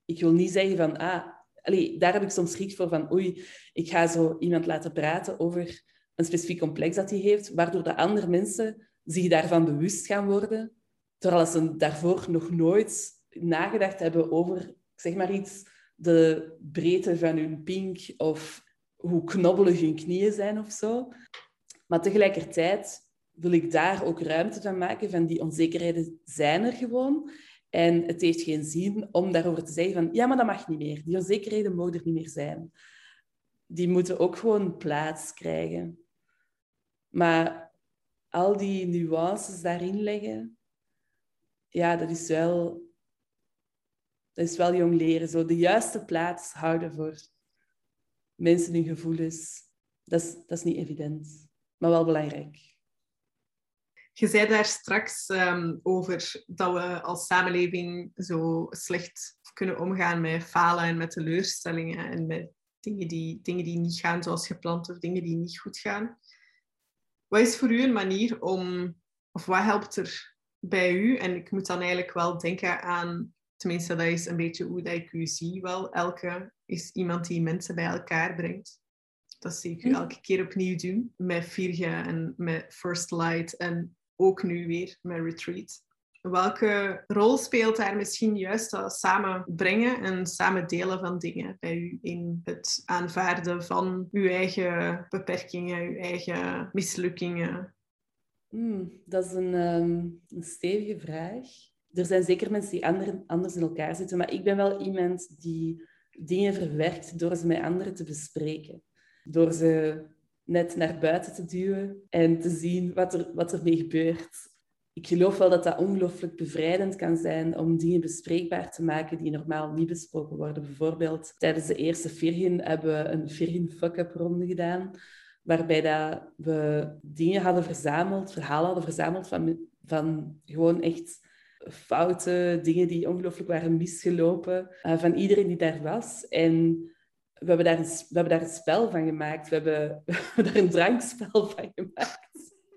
Ik wil niet zeggen van, ah, allee, daar heb ik soms schrik voor van, oei, ik ga zo iemand laten praten over een specifiek complex dat hij heeft, waardoor de andere mensen zich daarvan bewust gaan worden, terwijl ze daarvoor nog nooit nagedacht hebben over, zeg maar iets, de breedte van hun pink of hoe knobbelig hun knieën zijn of zo. Maar tegelijkertijd wil ik daar ook ruimte van maken, van die onzekerheden zijn er gewoon. En het heeft geen zin om daarover te zeggen van, ja, maar dat mag niet meer. Die onzekerheden mogen er niet meer zijn. Die moeten ook gewoon plaats krijgen. Maar al die nuances daarin leggen, ja, dat is wel, dat is wel jong leren. Zo de juiste plaats houden voor mensen hun gevoelens. Dat is, dat is niet evident, maar wel belangrijk. Je zei daar straks ehm, over dat we als samenleving zo slecht kunnen omgaan met falen en met teleurstellingen en met dingen die, dingen die niet gaan zoals gepland of dingen die niet goed gaan. Wat is voor u een manier om, of wat helpt er bij u, en ik moet dan eigenlijk wel denken aan, tenminste dat is een beetje hoe dat ik u zie wel, elke is iemand die mensen bij elkaar brengt. Dat zie ik u Hm. elke keer opnieuw doen, met Virga en met First Light en ook nu weer met Retreat. Welke rol speelt daar misschien juist dat samen brengen en samen delen van dingen bij u in het aanvaarden van uw eigen beperkingen, uw eigen mislukkingen? Hmm, dat is een, ehm, een stevige vraag. Er zijn zeker mensen die ander- anders in elkaar zitten, maar ik ben wel iemand die dingen verwerkt door ze met anderen te bespreken. Door ze net naar buiten te duwen en te zien wat er, wat er mee gebeurt. Ik geloof wel dat dat ongelooflijk bevrijdend kan zijn om dingen bespreekbaar te maken die normaal niet besproken worden. Bijvoorbeeld tijdens de eerste Virgin hebben we een Virgin fuck-up ronde gedaan, waarbij dat we dingen hadden verzameld, verhalen hadden verzameld van, van gewoon echt fouten, dingen die ongelooflijk waren misgelopen, eh, van iedereen die daar was. En we hebben daar een, we hebben daar een spel van gemaakt. We hebben, we hebben daar een drankspel van gemaakt.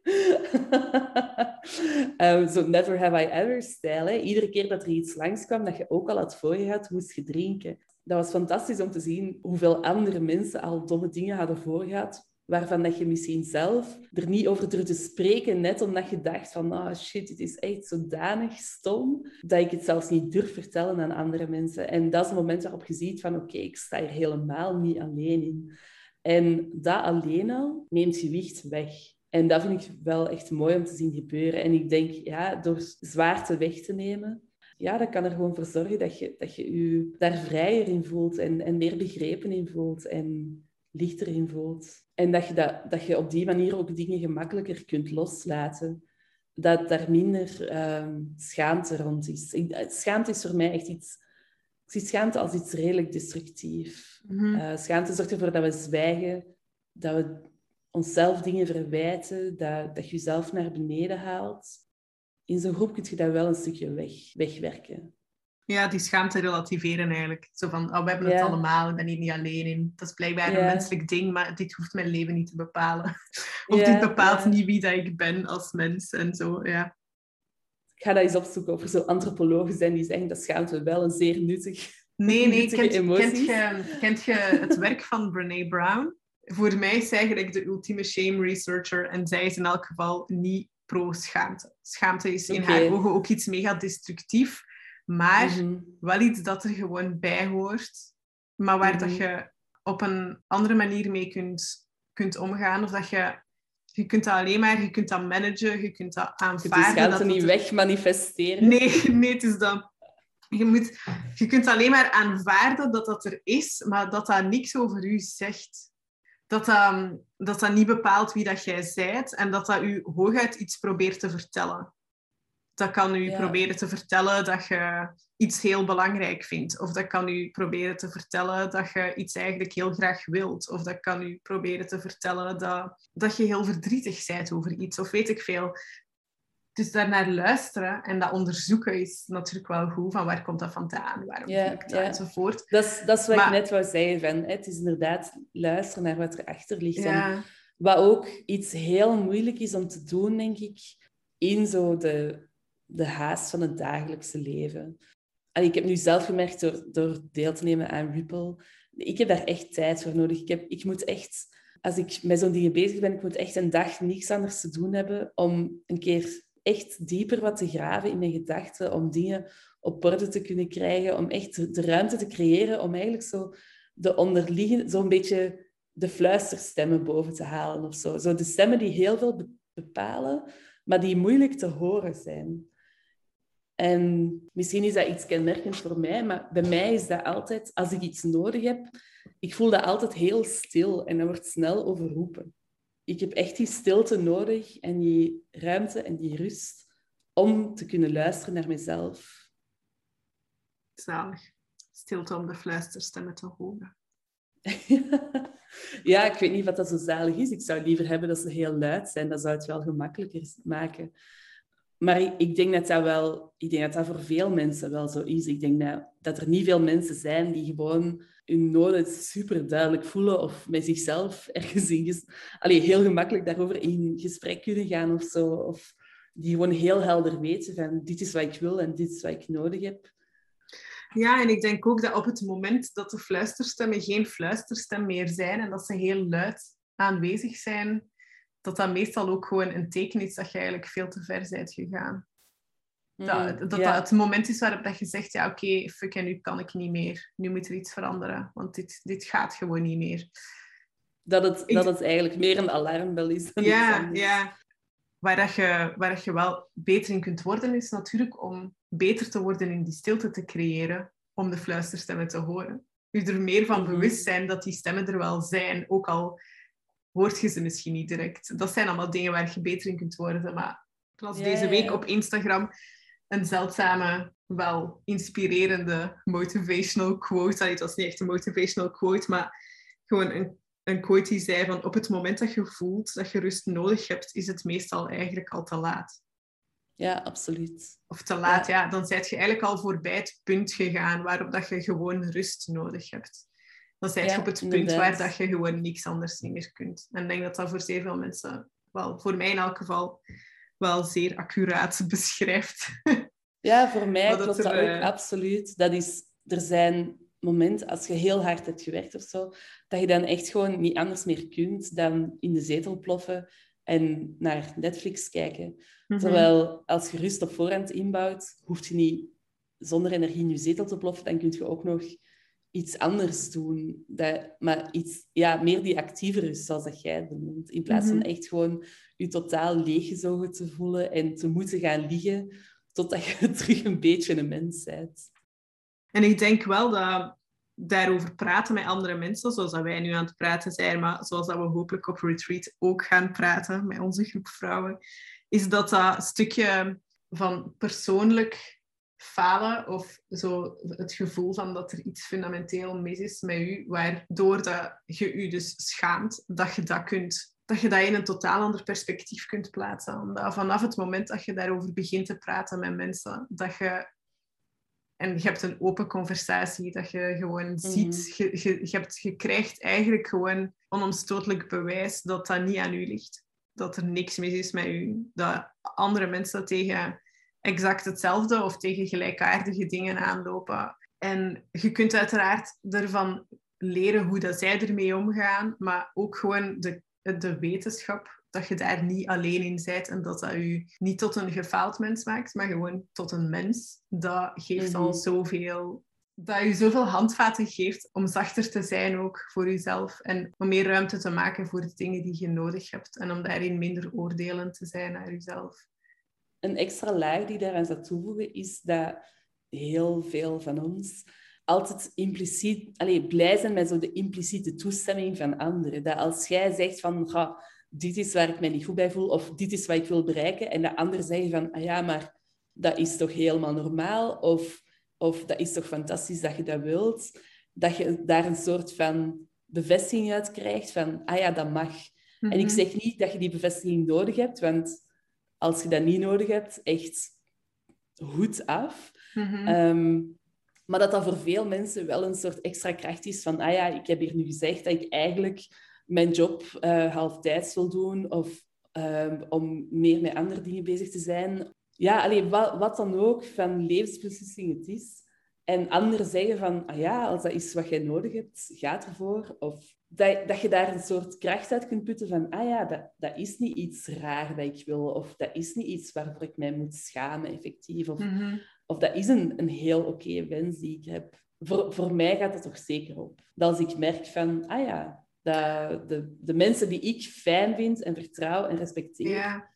Ehm, Zo never have I ever stijl. Iedere keer dat er iets langskwam dat je ook al had voor je moest je drinken. Dat was fantastisch om te zien hoeveel andere mensen al domme dingen hadden voorgehad, waarvan dat je misschien zelf er niet over durfde spreken, net omdat je dacht van, oh shit, dit is echt zodanig stom, dat ik het zelfs niet durf vertellen aan andere mensen. En dat is het moment waarop je ziet van, oké, ik sta hier helemaal niet alleen in. En dat alleen al neemt gewicht weg. En dat vind ik wel echt mooi om te zien gebeuren. En ik denk, ja, door zwaarte weg te nemen, ja, dat kan er gewoon voor zorgen dat je dat je, je daar vrijer in voelt en, en meer begrepen in voelt en lichter in voelt. En dat je, dat, dat je op die manier ook dingen gemakkelijker kunt loslaten. Dat daar minder ehm, schaamte rond is. Ik, schaamte is voor mij echt iets... Ik zie schaamte als iets redelijk destructief. Uh, schaamte zorgt ervoor dat we zwijgen, dat we onszelf dingen verwijten, dat, dat je jezelf naar beneden haalt. In zo'n groep kun je dat wel een stukje weg, wegwerken. Ja, die schaamte relativeren eigenlijk. Zo van, oh, we hebben het Ja. allemaal, ik ben hier niet alleen in. Dat is blijkbaar Ja. een menselijk ding, maar dit hoeft mijn leven niet te bepalen. Of Ja, dit bepaalt niet wie dat ik ben als mens en zo, ja. Ik ga dat eens opzoeken of er zo antropologen zijn die zeggen dat schaamte wel een zeer nuttig... Nee, nee, kent, kent, je, kent je het werk van Brene Brown? Voor mij is zij eigenlijk de ultieme shame researcher en zij is in elk geval niet pro-schaamte. Schaamte is in haar ogen ook iets mega destructief, maar Mhm. wel iets dat er gewoon bij hoort, maar waar dat Mhm. je op een andere manier mee kunt, kunt omgaan. Of dat je, je kunt dat alleen maar, je kunt dat managen, je kunt dat Je kunt aanvaarden. dat niet het- wegmanifesteren. Nee, nee, het is dat. Je, moet, je kunt alleen maar aanvaarden dat dat er is, maar dat dat niks over u zegt. Dat dat, dat, dat niet bepaalt wie dat jij zijt en dat dat u hooguit iets probeert te vertellen. Dat kan u Ja. proberen te vertellen dat je iets heel belangrijk vindt. Of dat kan u proberen te vertellen dat je iets eigenlijk heel graag wilt. Of dat kan u proberen te vertellen dat, dat je heel verdrietig bent over iets. Of weet ik veel. Dus daarnaar luisteren en dat onderzoeken is natuurlijk wel goed. Van waar komt dat vandaan? Waarom voel ik dat? Enzovoort. Dat is, dat is wat Maar- ik net wou zeggen. Van, het is inderdaad luisteren naar wat erachter ligt. En wat ook iets heel moeilijk is om te doen, denk ik, in zo de, de haast van het dagelijkse leven. En ik heb nu zelf gemerkt door, door deel te nemen aan Ripple, ik heb daar echt tijd voor nodig. Ik, heb, ik moet echt, als ik met zo'n dingen bezig ben, ik moet echt een dag niks anders te doen hebben om een keer echt dieper wat te graven in mijn gedachten, om dingen op orde te kunnen krijgen, om echt de ruimte te creëren om eigenlijk zo de onderliggende, zo'n beetje de fluisterstemmen boven te halen of zo. Zo de stemmen die heel veel be- bepalen, maar die moeilijk te horen zijn. En misschien is dat iets kenmerkend voor mij, maar bij mij is dat altijd, als ik iets nodig heb, ik voel dat altijd heel stil en dat wordt snel overroepen. Ik heb echt die stilte nodig en die ruimte en die rust om te kunnen luisteren naar mezelf. Zalig. Stilte om de fluisterstemmen te horen. ja, ik weet niet wat dat zo zalig is. Ik zou liever hebben dat ze heel luid zijn. Dat zou het wel gemakkelijker maken. Maar ik, denk dat dat wel... Ik denk dat dat voor veel mensen wel zo is. Ik denk dat, dat er niet veel mensen zijn die gewoon hun noden super duidelijk voelen of met zichzelf ergens in... ges- Allee, heel gemakkelijk daarover in gesprek kunnen gaan of zo. Of die gewoon heel helder weten van dit is wat ik wil en dit is wat ik nodig heb. Ja, en ik denk ook dat op het moment dat de fluisterstemmen geen fluisterstem meer zijn en dat ze heel luid aanwezig zijn, dat dat meestal ook gewoon een teken is dat je eigenlijk veel te ver bent gegaan. Dat, Mhm, dat, ja. dat het moment is waarop dat je zegt, ja oké, fuck en nu kan ik niet meer. Nu moet er iets veranderen, want dit, dit gaat gewoon niet meer. Dat het, Ik- dat het eigenlijk meer een alarmbel is dan Ja, ja. Waar, dat je, waar dat je wel beter in kunt worden, is natuurlijk om beter te worden in die stilte te creëren, om de fluisterstemmen te horen. Je er meer van Mhm. bewust zijn dat die stemmen er wel zijn, ook al hoort je ze misschien niet direct. Dat zijn allemaal dingen waar je beter in kunt worden. Maar zoals Ja, deze ja, week ja. op Instagram een zeldzame, wel inspirerende motivational quote. Allee, het was niet echt een motivational quote, maar gewoon een, een quote die zei van op het moment dat je voelt dat je rust nodig hebt, is het meestal eigenlijk al te laat. Ja, absoluut. Of te laat, ja. Dan ben je eigenlijk al voorbij het punt gegaan waarop dat je gewoon rust nodig hebt. Dan ben je Ja, op het punt waar dat je gewoon niks anders niet meer kunt. En ik denk dat dat voor zeer veel mensen, wel voor mij in elk geval, wel zeer accuraat beschrijft. Ja, voor mij dat klopt dat ook eh, absoluut. Dat is, er zijn momenten, als je heel hard hebt gewerkt of zo, dat je dan echt gewoon niet anders meer kunt dan in de zetel ploffen en naar Netflix kijken. Mhm. Terwijl als je rust op voorhand inbouwt, hoef je niet zonder energie in je zetel te ploffen, dan kun je ook nog iets anders doen. Dat, maar iets, ja, meer die actieve rust, zoals dat jij benoemt. In plaats van Mhm. echt gewoon je totaal leeggezogen te voelen en te moeten gaan liggen totdat je terug een beetje een mens bent. En ik denk wel dat daarover praten met andere mensen, zoals dat wij nu aan het praten zijn, maar zoals dat we hopelijk op retreat ook gaan praten met onze groep vrouwen, is dat dat stukje van persoonlijk falen of zo het gevoel van dat er iets fundamenteel mis is met u, waardoor dat je u dus schaamt, dat je dat kunt dat je dat in een totaal ander perspectief kunt plaatsen. Omdat vanaf het moment dat je daarover begint te praten met mensen, dat je en je hebt een open conversatie, dat je gewoon ziet, je, je, je, hebt, je krijgt eigenlijk gewoon onomstotelijk bewijs dat dat niet aan u ligt. Dat er niks mis is met u. Dat andere mensen tegen exact hetzelfde of tegen gelijkaardige dingen aanlopen. En je kunt uiteraard ervan leren hoe dat zij ermee omgaan, maar ook gewoon de, de wetenschap dat je daar niet alleen in bent en dat dat je niet tot een gefaald mens maakt, maar gewoon tot een mens. Dat geeft Mhm. al zoveel... Dat je zoveel handvaten geeft om zachter te zijn ook voor jezelf en om meer ruimte te maken voor de dingen die je nodig hebt en om daarin minder oordelend te zijn naar jezelf. Een extra laag die daaraan zou toevoegen is dat heel veel van ons altijd impliciet, allez, blij zijn met zo de impliciete toestemming van anderen. Dat als jij zegt van, ga, dit is waar ik mij niet goed bij voel, of dit is wat ik wil bereiken, en de anderen zeggen van, ah ja, maar dat is toch helemaal normaal, of, of dat is toch fantastisch dat je dat wilt, dat je daar een soort van bevestiging uit krijgt van, ah ja, dat mag. En ik Mhm. zeg niet dat je die bevestiging nodig hebt, want als je dat niet nodig hebt, echt goed af. Mhm. Ehm, maar dat dat voor veel mensen wel een soort extra kracht is van, ah ja, ik heb hier nu gezegd dat ik eigenlijk mijn job uh, halftijds wil doen of um, om meer met andere dingen bezig te zijn. Ja, alleen wat, wat dan ook van levensbeslissing het is. En anderen zeggen van, ah ja, als dat is wat jij nodig hebt, ga ervoor. Of dat, dat je daar een soort kracht uit kunt putten van, ah ja, dat, dat is niet iets raar dat ik wil. Of dat is niet iets waarvoor ik mij moet schamen, effectief. Of, Mhm. Of dat is een, een heel oké wens die ik heb. Voor, voor mij gaat dat toch zeker op. Dat als ik merk van, ah ja, dat de, de mensen die ik fijn vind en vertrouw en respecteer, Ja.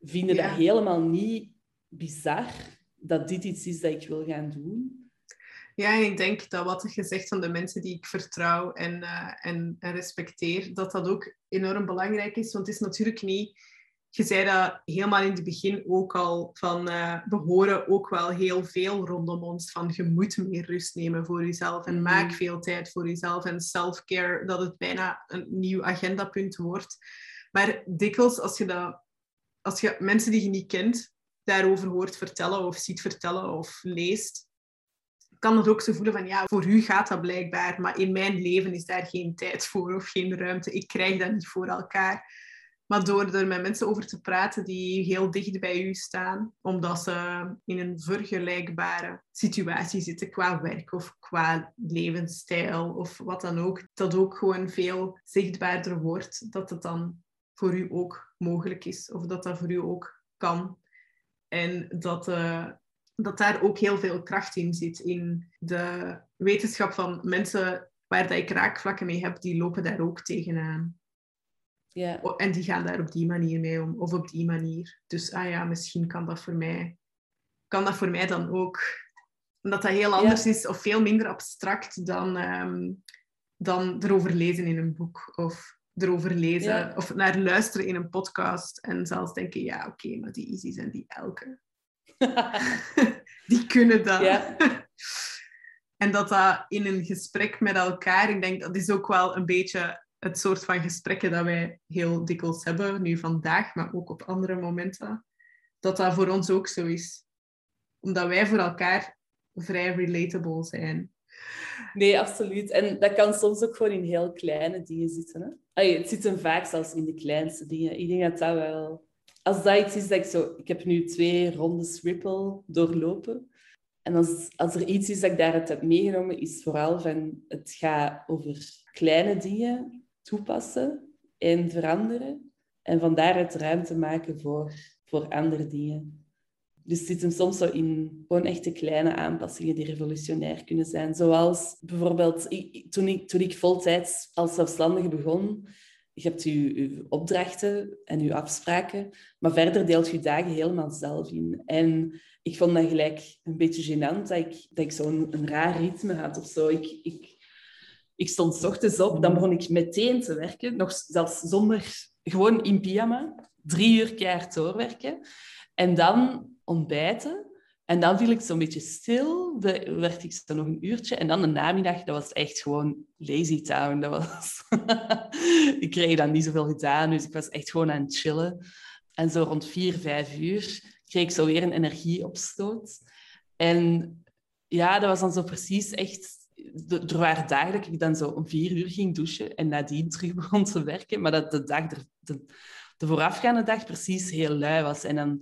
vinden Ja. dat helemaal niet bizar dat dit iets is dat ik wil gaan doen. Ja, en ik denk dat wat je zegt van de mensen die ik vertrouw en, eh, en, en respecteer, dat dat ook enorm belangrijk is. Want het is natuurlijk niet... Je zei dat helemaal in het begin ook al, van eh, we horen ook wel heel veel rondom ons van je moet meer rust nemen voor jezelf en Mhm. maak veel tijd voor jezelf en self-care, dat het bijna een nieuw agendapunt wordt. Maar dikwijls als je, dat, als je mensen die je niet kent daarover hoort vertellen of ziet vertellen of leest, kan het ook zo voelen van ja, voor u gaat dat blijkbaar, maar in mijn leven is daar geen tijd voor of geen ruimte. Ik krijg dat niet voor elkaar. Maar door er met mensen over te praten die heel dicht bij u staan, omdat ze in een vergelijkbare situatie zitten qua werk of qua levensstijl of wat dan ook, dat ook gewoon veel zichtbaarder wordt dat het dan voor u ook mogelijk is of dat dat voor u ook kan. En dat, uh, dat daar ook heel veel kracht in zit, in de wetenschap van mensen waar dat ik raakvlakken mee heb, die lopen daar ook tegenaan. Ja. En die gaan daar op die manier mee om, of op die manier. Dus ah ja, misschien kan dat voor mij, kan dat voor mij dan ook. Omdat dat heel anders is of veel minder abstract dan, um, dan erover lezen in een boek. Of erover lezen of naar luisteren in een podcast. En zelfs denken, ja oké, maar die Isis en die Elke, die kunnen dat. Ja. en dat dat in een gesprek met elkaar, ik denk dat is ook wel een beetje het soort van gesprekken dat wij heel dikwijls hebben, nu vandaag, maar ook op andere momenten, dat dat voor ons ook zo is. Omdat wij voor elkaar vrij relatable zijn. Nee, absoluut. En dat kan soms ook gewoon in heel kleine dingen zitten. Hè? Allee, het zit hem vaak zelfs in de kleinste dingen. Ik denk dat dat wel... Als dat iets is dat ik zo... Ik heb nu twee rondes Ripple doorlopen. En als, als er iets is dat ik daaruit heb meegenomen, is vooral van... Het gaat over kleine dingen toepassen en veranderen. En van daaruit ruimte maken voor, voor andere dingen. Dus het zit hem soms zo in gewoon echte kleine aanpassingen die revolutionair kunnen zijn. Zoals bijvoorbeeld toen, ik, toen ik voltijds als zelfstandige begon, je hebt je, opdrachten en je afspraken, maar verder deelt je dagen helemaal zelf in. En ik vond dat gelijk een beetje gênant dat ik, dat ik zo'n raar ritme had of zo. Ik, ik, ik stond s ochtends op, dan begon ik meteen te werken, nog zelfs zonder, gewoon in pyjama, drie uur keihard doorwerken. En dan ontbijten. En dan viel ik zo'n beetje stil. Dan werd ik zo nog een uurtje. En dan de namiddag, dat was echt gewoon lazy town. Dat was... ik kreeg dan niet zoveel gedaan, dus ik was echt gewoon aan het chillen. En zo rond vier, vijf uur kreeg ik zo weer een energieopstoot. En ja, dat was dan zo precies echt... Er waren dagen dat ik dan zo om vier uur ging douchen en nadien terug begon te werken. Maar dat de dag, de, de voorafgaande dag precies heel lui was. En dan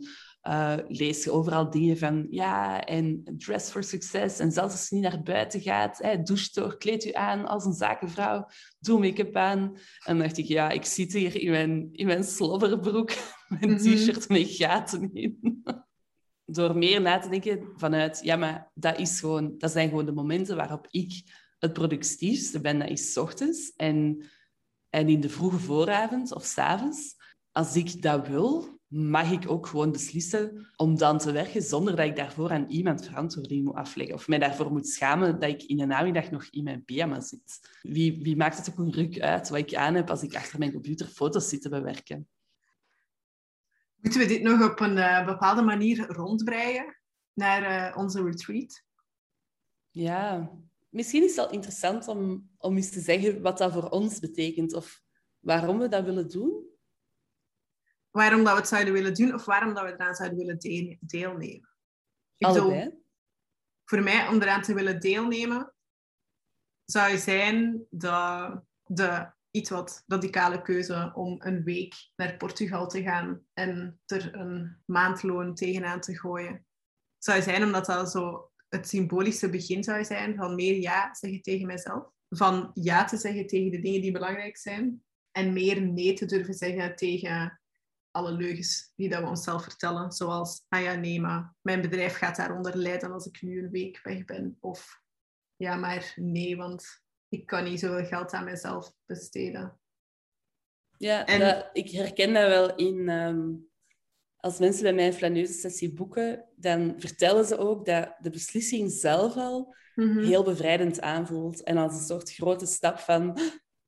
uh, lees je overal dingen van ja, en dress for success. En zelfs als je niet naar buiten gaat, hè, douche toch, kleed je aan als een zakenvrouw, doe make-up aan. En dan dacht ik, ja, ik zit hier in mijn, in mijn slobberbroek, mijn mhm. t-shirt met gaten in. Door meer na te denken vanuit, ja, maar dat, is gewoon, dat zijn gewoon de momenten waarop ik het productiefste ben, dat is ochtends. En, en in de vroege vooravond of s avonds, als ik dat wil, mag ik ook gewoon beslissen om dan te werken zonder dat ik daarvoor aan iemand verantwoording moet afleggen. Of mij daarvoor moet schamen dat ik in de namiddag nog in mijn pyjama zit. Wie, wie maakt het ook een ruk uit wat ik aan heb als ik achter mijn computer foto's zit te bewerken? Moeten we dit nog op een uh, bepaalde manier rondbreien naar uh, onze retreat? Ja, misschien is het wel interessant om, om eens te zeggen wat dat voor ons betekent of waarom we dat willen doen waarom dat we het zouden willen doen of waarom dat we eraan zouden willen deelnemen. Ik voor mij, om eraan te willen deelnemen, zou zijn de, de iets wat radicale keuze om een week naar Portugal te gaan en er een maandloon tegenaan te gooien. Zou zijn omdat dat zo het symbolische begin zou zijn van meer ja zeggen tegen mijzelf. Van ja te zeggen tegen de dingen die belangrijk zijn. En meer nee te durven zeggen tegen alle leugens die dat we onszelf vertellen. Zoals, ah ja, nee, maar mijn bedrijf gaat daaronder lijden als ik nu een week weg ben. Of, ja, maar nee, want ik kan niet zoveel geld aan mezelf besteden. Ja, en... ik herken dat wel in... Ehm, als mensen bij mij een flaneuze sessie boeken, dan vertellen ze ook dat de beslissing zelf al mhm. heel bevrijdend aanvoelt. En als een soort grote stap van...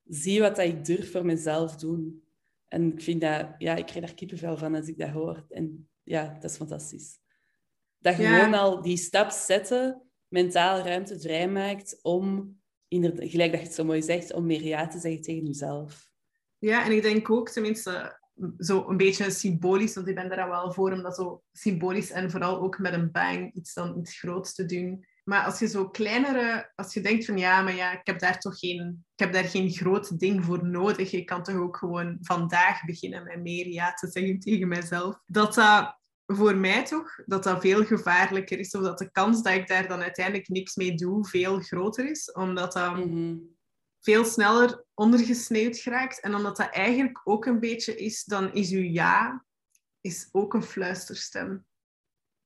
Zie wat dat ik durf voor mezelf doen. En ik vind dat, ja, ik krijg daar kippenvel van als ik dat hoor. En ja, dat is fantastisch. Dat je gewoon al die stap zetten, mentaal ruimte vrijmaakt om, inderdaad, gelijk dat je het zo mooi zegt, om meer ja te zeggen tegen jezelf. Ja, en ik denk ook, tenminste, zo een beetje symbolisch, want ik ben daar wel voor om dat zo symbolisch en vooral ook met een bang iets dan iets groots te doen. Maar als je zo kleinere, als je denkt van ja, maar ja, ik heb daar toch geen, ik heb daar geen groot ding voor nodig. Ik kan toch ook gewoon vandaag beginnen met meer ja te zeggen tegen mezelf. Dat dat voor mij toch, dat dat veel gevaarlijker is. Of dat de kans dat ik daar dan uiteindelijk niks mee doe, veel groter is. Omdat dat Mhm. veel sneller ondergesneeuwd geraakt. En omdat dat eigenlijk ook een beetje is, dan is uw ja is ook een fluisterstem.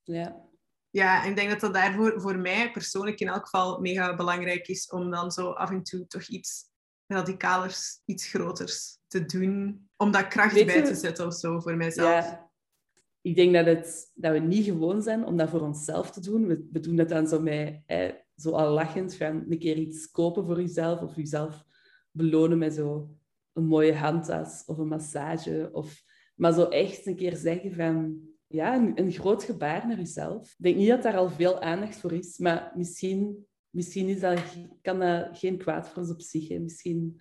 Ja. Ja, en ik denk dat dat daarvoor voor mij persoonlijk in elk geval mega belangrijk is om dan zo af en toe toch iets radicalers, iets groters te doen. Om dat kracht Weet bij te zetten of zo voor mijzelf. Ja. Ik denk dat, het, dat we niet gewoon zijn om dat voor onszelf te doen. We, doen dat dan zo met, zo al lachend, van een keer iets kopen voor jezelf of jezelf belonen met zo een mooie handtas of een massage. Of, maar zo echt een keer zeggen van, ja, een, groot gebaar naar jezelf. Ik denk niet dat daar al veel aandacht voor is, maar misschien, misschien is dat, kan dat geen kwaad voor zich. Hè. Misschien,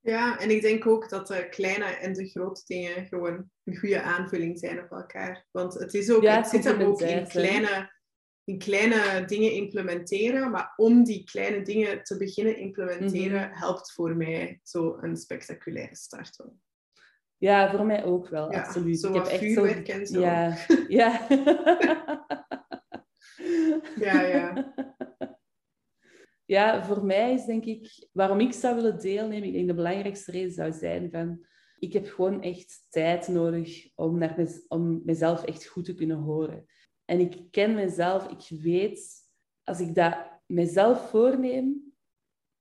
Ja, en ik denk ook dat de kleine en de grote dingen gewoon een goede aanvulling zijn op elkaar. Want het, is ook, Ja, het zit hem ook in kleine, in kleine dingen implementeren. Maar om die kleine dingen te beginnen implementeren, Mhm. helpt voor mij zo een spectaculaire start wel. ja, voor mij ook wel, Ja, absoluut. zo Ik heb echt en zo. Ja, ja. Ja, ja. Ja, voor mij is denk ik, waarom ik zou willen deelnemen, ik denk de belangrijkste reden zou zijn van, ik heb gewoon echt tijd nodig om, naar om mezelf echt goed te kunnen horen. En ik ken mezelf, ik weet, als ik dat mezelf voorneem,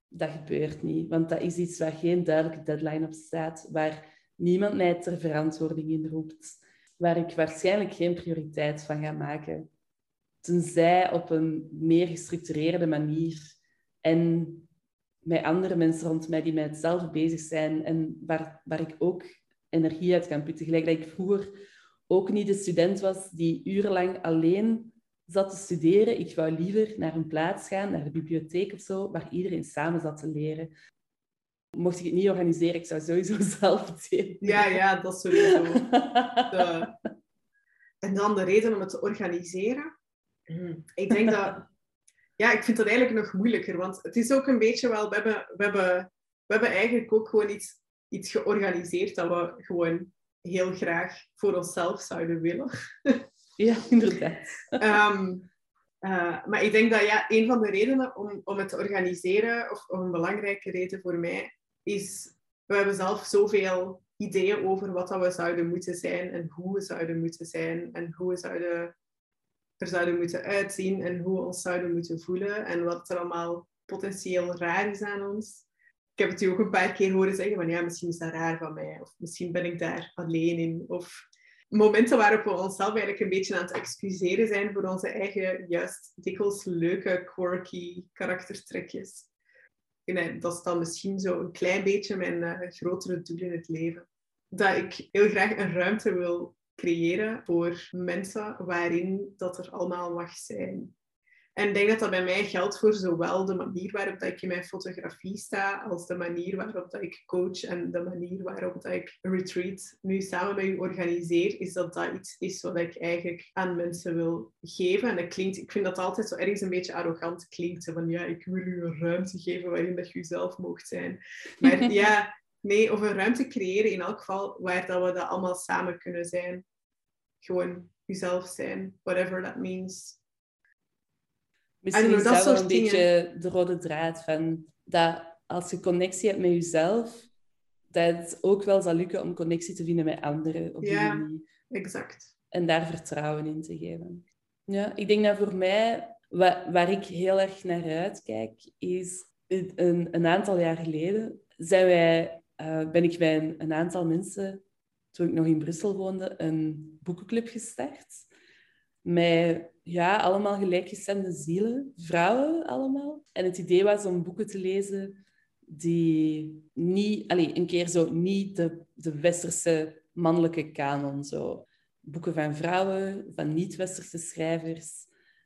dat gebeurt niet. Want dat is iets waar geen duidelijke deadline op staat, waar niemand mij ter verantwoording in roept, waar ik waarschijnlijk geen prioriteit van ga maken. Tenzij op een meer gestructureerde manier en met andere mensen rond mij die met hetzelfde bezig zijn en waar, waar ik ook energie uit kan putten. Gelijk dat ik vroeger ook niet de student was die urenlang alleen zat te studeren. Ik wou liever naar een plaats gaan, naar de bibliotheek of zo, waar iedereen samen zat te leren. Mocht ik het niet organiseren, ik zou sowieso zelf het doen. ja, ja, dat sowieso. De- En dan de reden om het te organiseren. Hmm, Ik denk dat... Ja, ik vind dat eigenlijk nog moeilijker. Want het is ook een beetje wel... We hebben, we hebben, we hebben eigenlijk ook gewoon iets, iets georganiseerd dat we gewoon heel graag voor onszelf zouden willen. Ja, inderdaad. Ehm, eh, maar ik denk dat ja, een van de redenen om, om het te organiseren, of, of een belangrijke reden voor mij, is we hebben zelf zoveel ideeën over wat dat we zouden moeten zijn en hoe we zouden moeten zijn en hoe we zouden, er zouden moeten uitzien en hoe we ons zouden moeten voelen en wat er allemaal potentieel raar is aan ons. Ik heb het u ook een paar keer horen zeggen van ja, misschien is dat raar van mij of misschien ben ik daar alleen in of momenten waarop we onszelf eigenlijk een beetje aan het excuseren zijn voor onze eigen, juist dikwijls leuke, quirky karaktertrekjes. En eh, dat is dan misschien zo een klein beetje mijn eh, grotere doel in het leven. Dat ik heel graag een ruimte wil creëren voor mensen waarin dat er allemaal mag zijn. En ik denk dat dat bij mij geldt voor zowel de manier waarop dat ik in mijn fotografie sta, als de manier waarop dat ik coach en de manier waarop dat ik retreat nu samen met u organiseer, is dat dat iets is wat ik eigenlijk aan mensen wil geven. En dat klinkt, ik vind dat altijd zo ergens een beetje arrogant klinkt, van ja, ik wil u een ruimte geven waarin dat je zelf mocht zijn. Maar ja, nee, of een ruimte creëren in elk geval waar dat we dat allemaal samen kunnen zijn. Gewoon jezelf zijn, whatever that means. Misschien is dat wel een beetje de rode draad van dat als je connectie hebt met jezelf, dat het ook wel zal lukken om connectie te vinden met anderen op Ja. manier. Exact. En daar vertrouwen in te geven. Ja, ik denk dat voor mij, wa- waar ik heel erg naar uitkijk, is een, een aantal jaar geleden zijn wij, eh, ben ik bij een, aantal mensen, toen ik nog in Brussel woonde, een boekenclub gestart. Met ja, allemaal gelijkgestemde zielen, vrouwen allemaal. En het idee was om boeken te lezen die niet, allez, een keer zo niet de, de westerse mannelijke kanon, zo boeken van vrouwen, van niet-westerse schrijvers,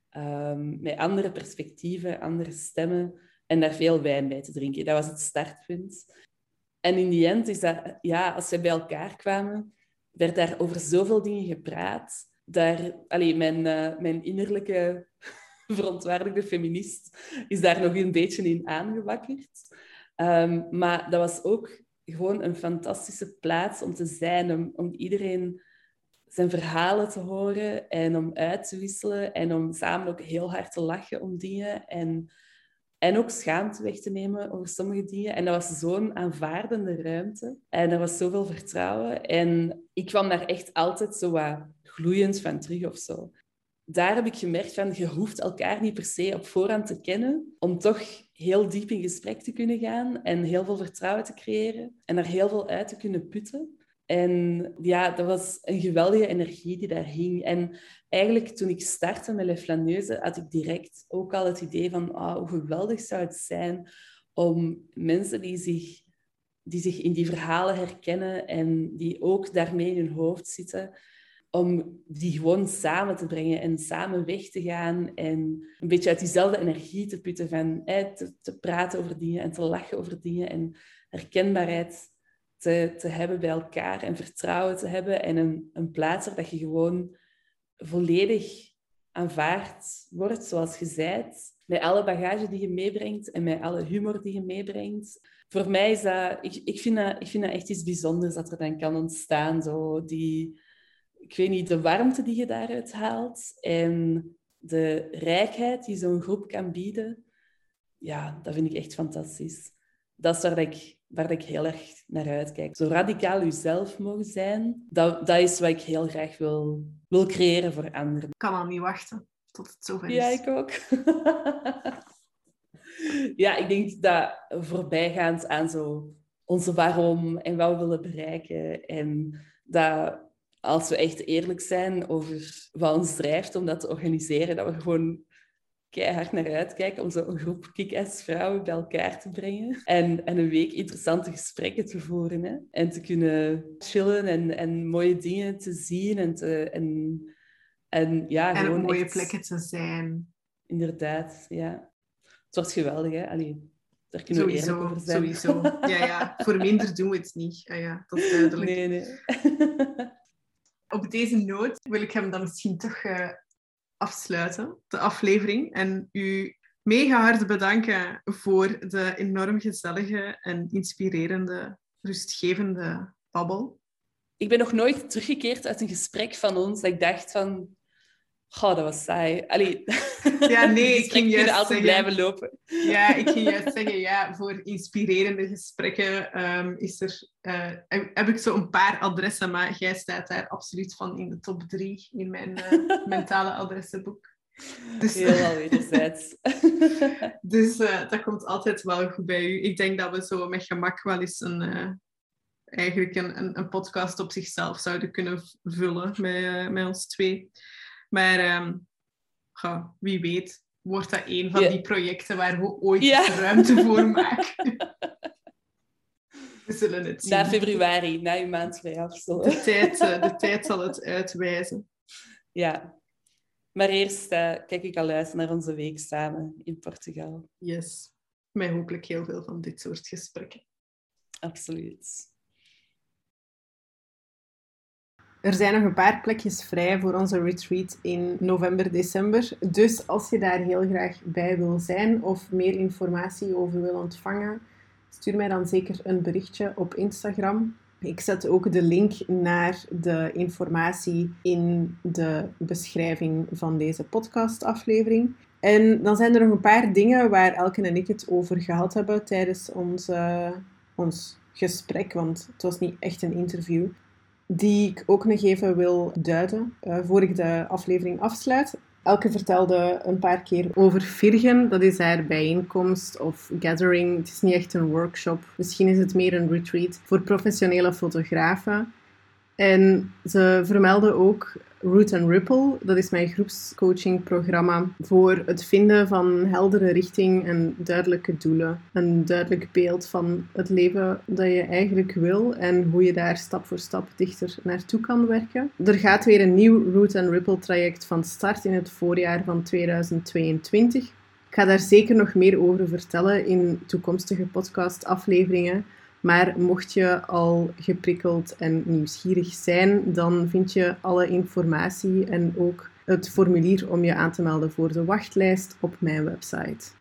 ehm, met andere perspectieven, andere stemmen en daar veel wijn bij te drinken. Dat was het startpunt. En in die end is dat, ja, als we bij elkaar kwamen, werd daar over zoveel dingen gepraat. Daar, allee, mijn, eh, mijn innerlijke verontwaardigde feminist is daar nog een beetje in aangewakkerd. Um, maar dat was ook gewoon een fantastische plaats om te zijn, om, om iedereen zijn verhalen te horen en om uit te wisselen en om samen ook heel hard te lachen om dingen en, en ook schaamte weg te nemen over sommige dingen. En dat was zo'n aanvaardende ruimte en er was zoveel vertrouwen en ik kwam daar echt altijd zo wat gloeiend van terug of zo. Daar heb ik gemerkt van, je hoeft elkaar niet per se op voorhand te kennen om toch heel diep in gesprek te kunnen gaan en heel veel vertrouwen te creëren en er heel veel uit te kunnen putten. En ja, dat was een geweldige energie die daar hing. En eigenlijk toen ik startte met Le Flaneuse, had ik direct ook al het idee van oh, hoe geweldig zou het zijn om mensen die zich, die zich in die verhalen herkennen en die ook daarmee in hun hoofd zitten, om die gewoon samen te brengen en samen weg te gaan en een beetje uit diezelfde energie te putten van te, te praten over dingen en te lachen over dingen en herkenbaarheid te, te hebben bij elkaar en vertrouwen te hebben en een, een plaats waar dat je gewoon volledig aanvaard wordt zoals je bent, met alle bagage die je meebrengt en met alle humor die je meebrengt. Voor mij is dat, ik, ik, vind dat, ik vind dat echt iets bijzonders dat er dan kan ontstaan. Zo die, ik weet niet, de warmte die je daaruit haalt en de rijkheid die zo'n groep kan bieden. Ja, dat vind ik echt fantastisch. Dat is waar ik waar ik heel erg naar uitkijk. Zo radicaal jezelf mogen zijn, dat, dat is wat ik heel graag wil, wil creëren voor anderen. Ik kan al niet wachten tot het zover is. Ja, ik ook. ja, ik denk dat voorbijgaand aan zo onze waarom en wat we willen bereiken. En dat als we echt eerlijk zijn over wat ons drijft om dat te organiseren, dat we gewoon keihard naar uitkijken om zo'n groep kick-ass vrouwen bij elkaar te brengen. En, en een week interessante gesprekken te voeren. Hè? En te kunnen chillen en, en mooie dingen te zien. En, te, en, en, ja, en op mooie plekken te zijn. Inderdaad, ja. Het wordt geweldig, hè? Allee, daar kunnen we sowieso, over zijn. Sowieso, ja, ja. Voor minder doen we het niet. Ja, ja, dat is duidelijk. Nee, nee. Op deze noot wil ik hem dan misschien toch uh, afsluiten, de aflevering. En u mega hard bedanken voor de enorm gezellige en inspirerende, rustgevende babbel. Ik ben nog nooit teruggekeerd uit een gesprek van ons dat ik dacht van... Goh, dat was saai. Allee, ja, nee, ik ging juist altijd zeggen, blijven lopen. Ja, ik ging juist zeggen, ja, voor inspirerende gesprekken um, is er, uh, heb ik zo een paar adressen, maar jij staat daar absoluut van in de top drie in mijn uh, mentale adressenboek. Dus, Heel wederzijds. dus uh, dat komt altijd wel goed bij u. Ik denk dat we zo met gemak wel eens een, eigenlijk een, een, een, podcast op zichzelf zouden kunnen vullen met, met ons twee. Maar um, ja, wie weet, wordt dat een van die projecten waar we ooit ruimte voor maken. we zullen het zien. Na februari, na uw maand vrij De tijd, eh, de tijd zal het uitwijzen. Ja. Maar eerst uh, kijk ik al uit naar onze week samen in Portugal. Yes. Met hopelijk heel veel van dit soort gesprekken. Absoluut. Er zijn nog een paar plekjes vrij voor onze retreat in november, december. Dus als je daar heel graag bij wil zijn of meer informatie over wil ontvangen, stuur mij dan zeker een berichtje op Instagram. Ik zet ook de link naar de informatie in de beschrijving van deze podcastaflevering. En dan zijn er nog een paar dingen waar Elke en ik het over gehad hebben tijdens ons, ons gesprek, want het was niet echt een interview die ik ook nog even wil duiden uh, voor ik de aflevering afsluit. Elke vertelde een paar keer over Virgen. Dat is haar bijeenkomst of gathering. Het is niet echt een workshop. Misschien is het meer een retreat voor professionele fotografen. En ze vermelden ook Root and Ripple. Dat is mijn groepscoachingprogramma voor het vinden van heldere richting en duidelijke doelen. Een duidelijk beeld van het leven dat je eigenlijk wil en hoe je daar stap voor stap dichter naartoe kan werken. Er gaat weer een nieuw Root and Ripple traject van start in het voorjaar van 2022. Ik ga daar zeker nog meer over vertellen in toekomstige podcastafleveringen. Maar mocht je al geprikkeld en nieuwsgierig zijn, dan vind je alle informatie en ook het formulier om je aan te melden voor de wachtlijst op mijn website.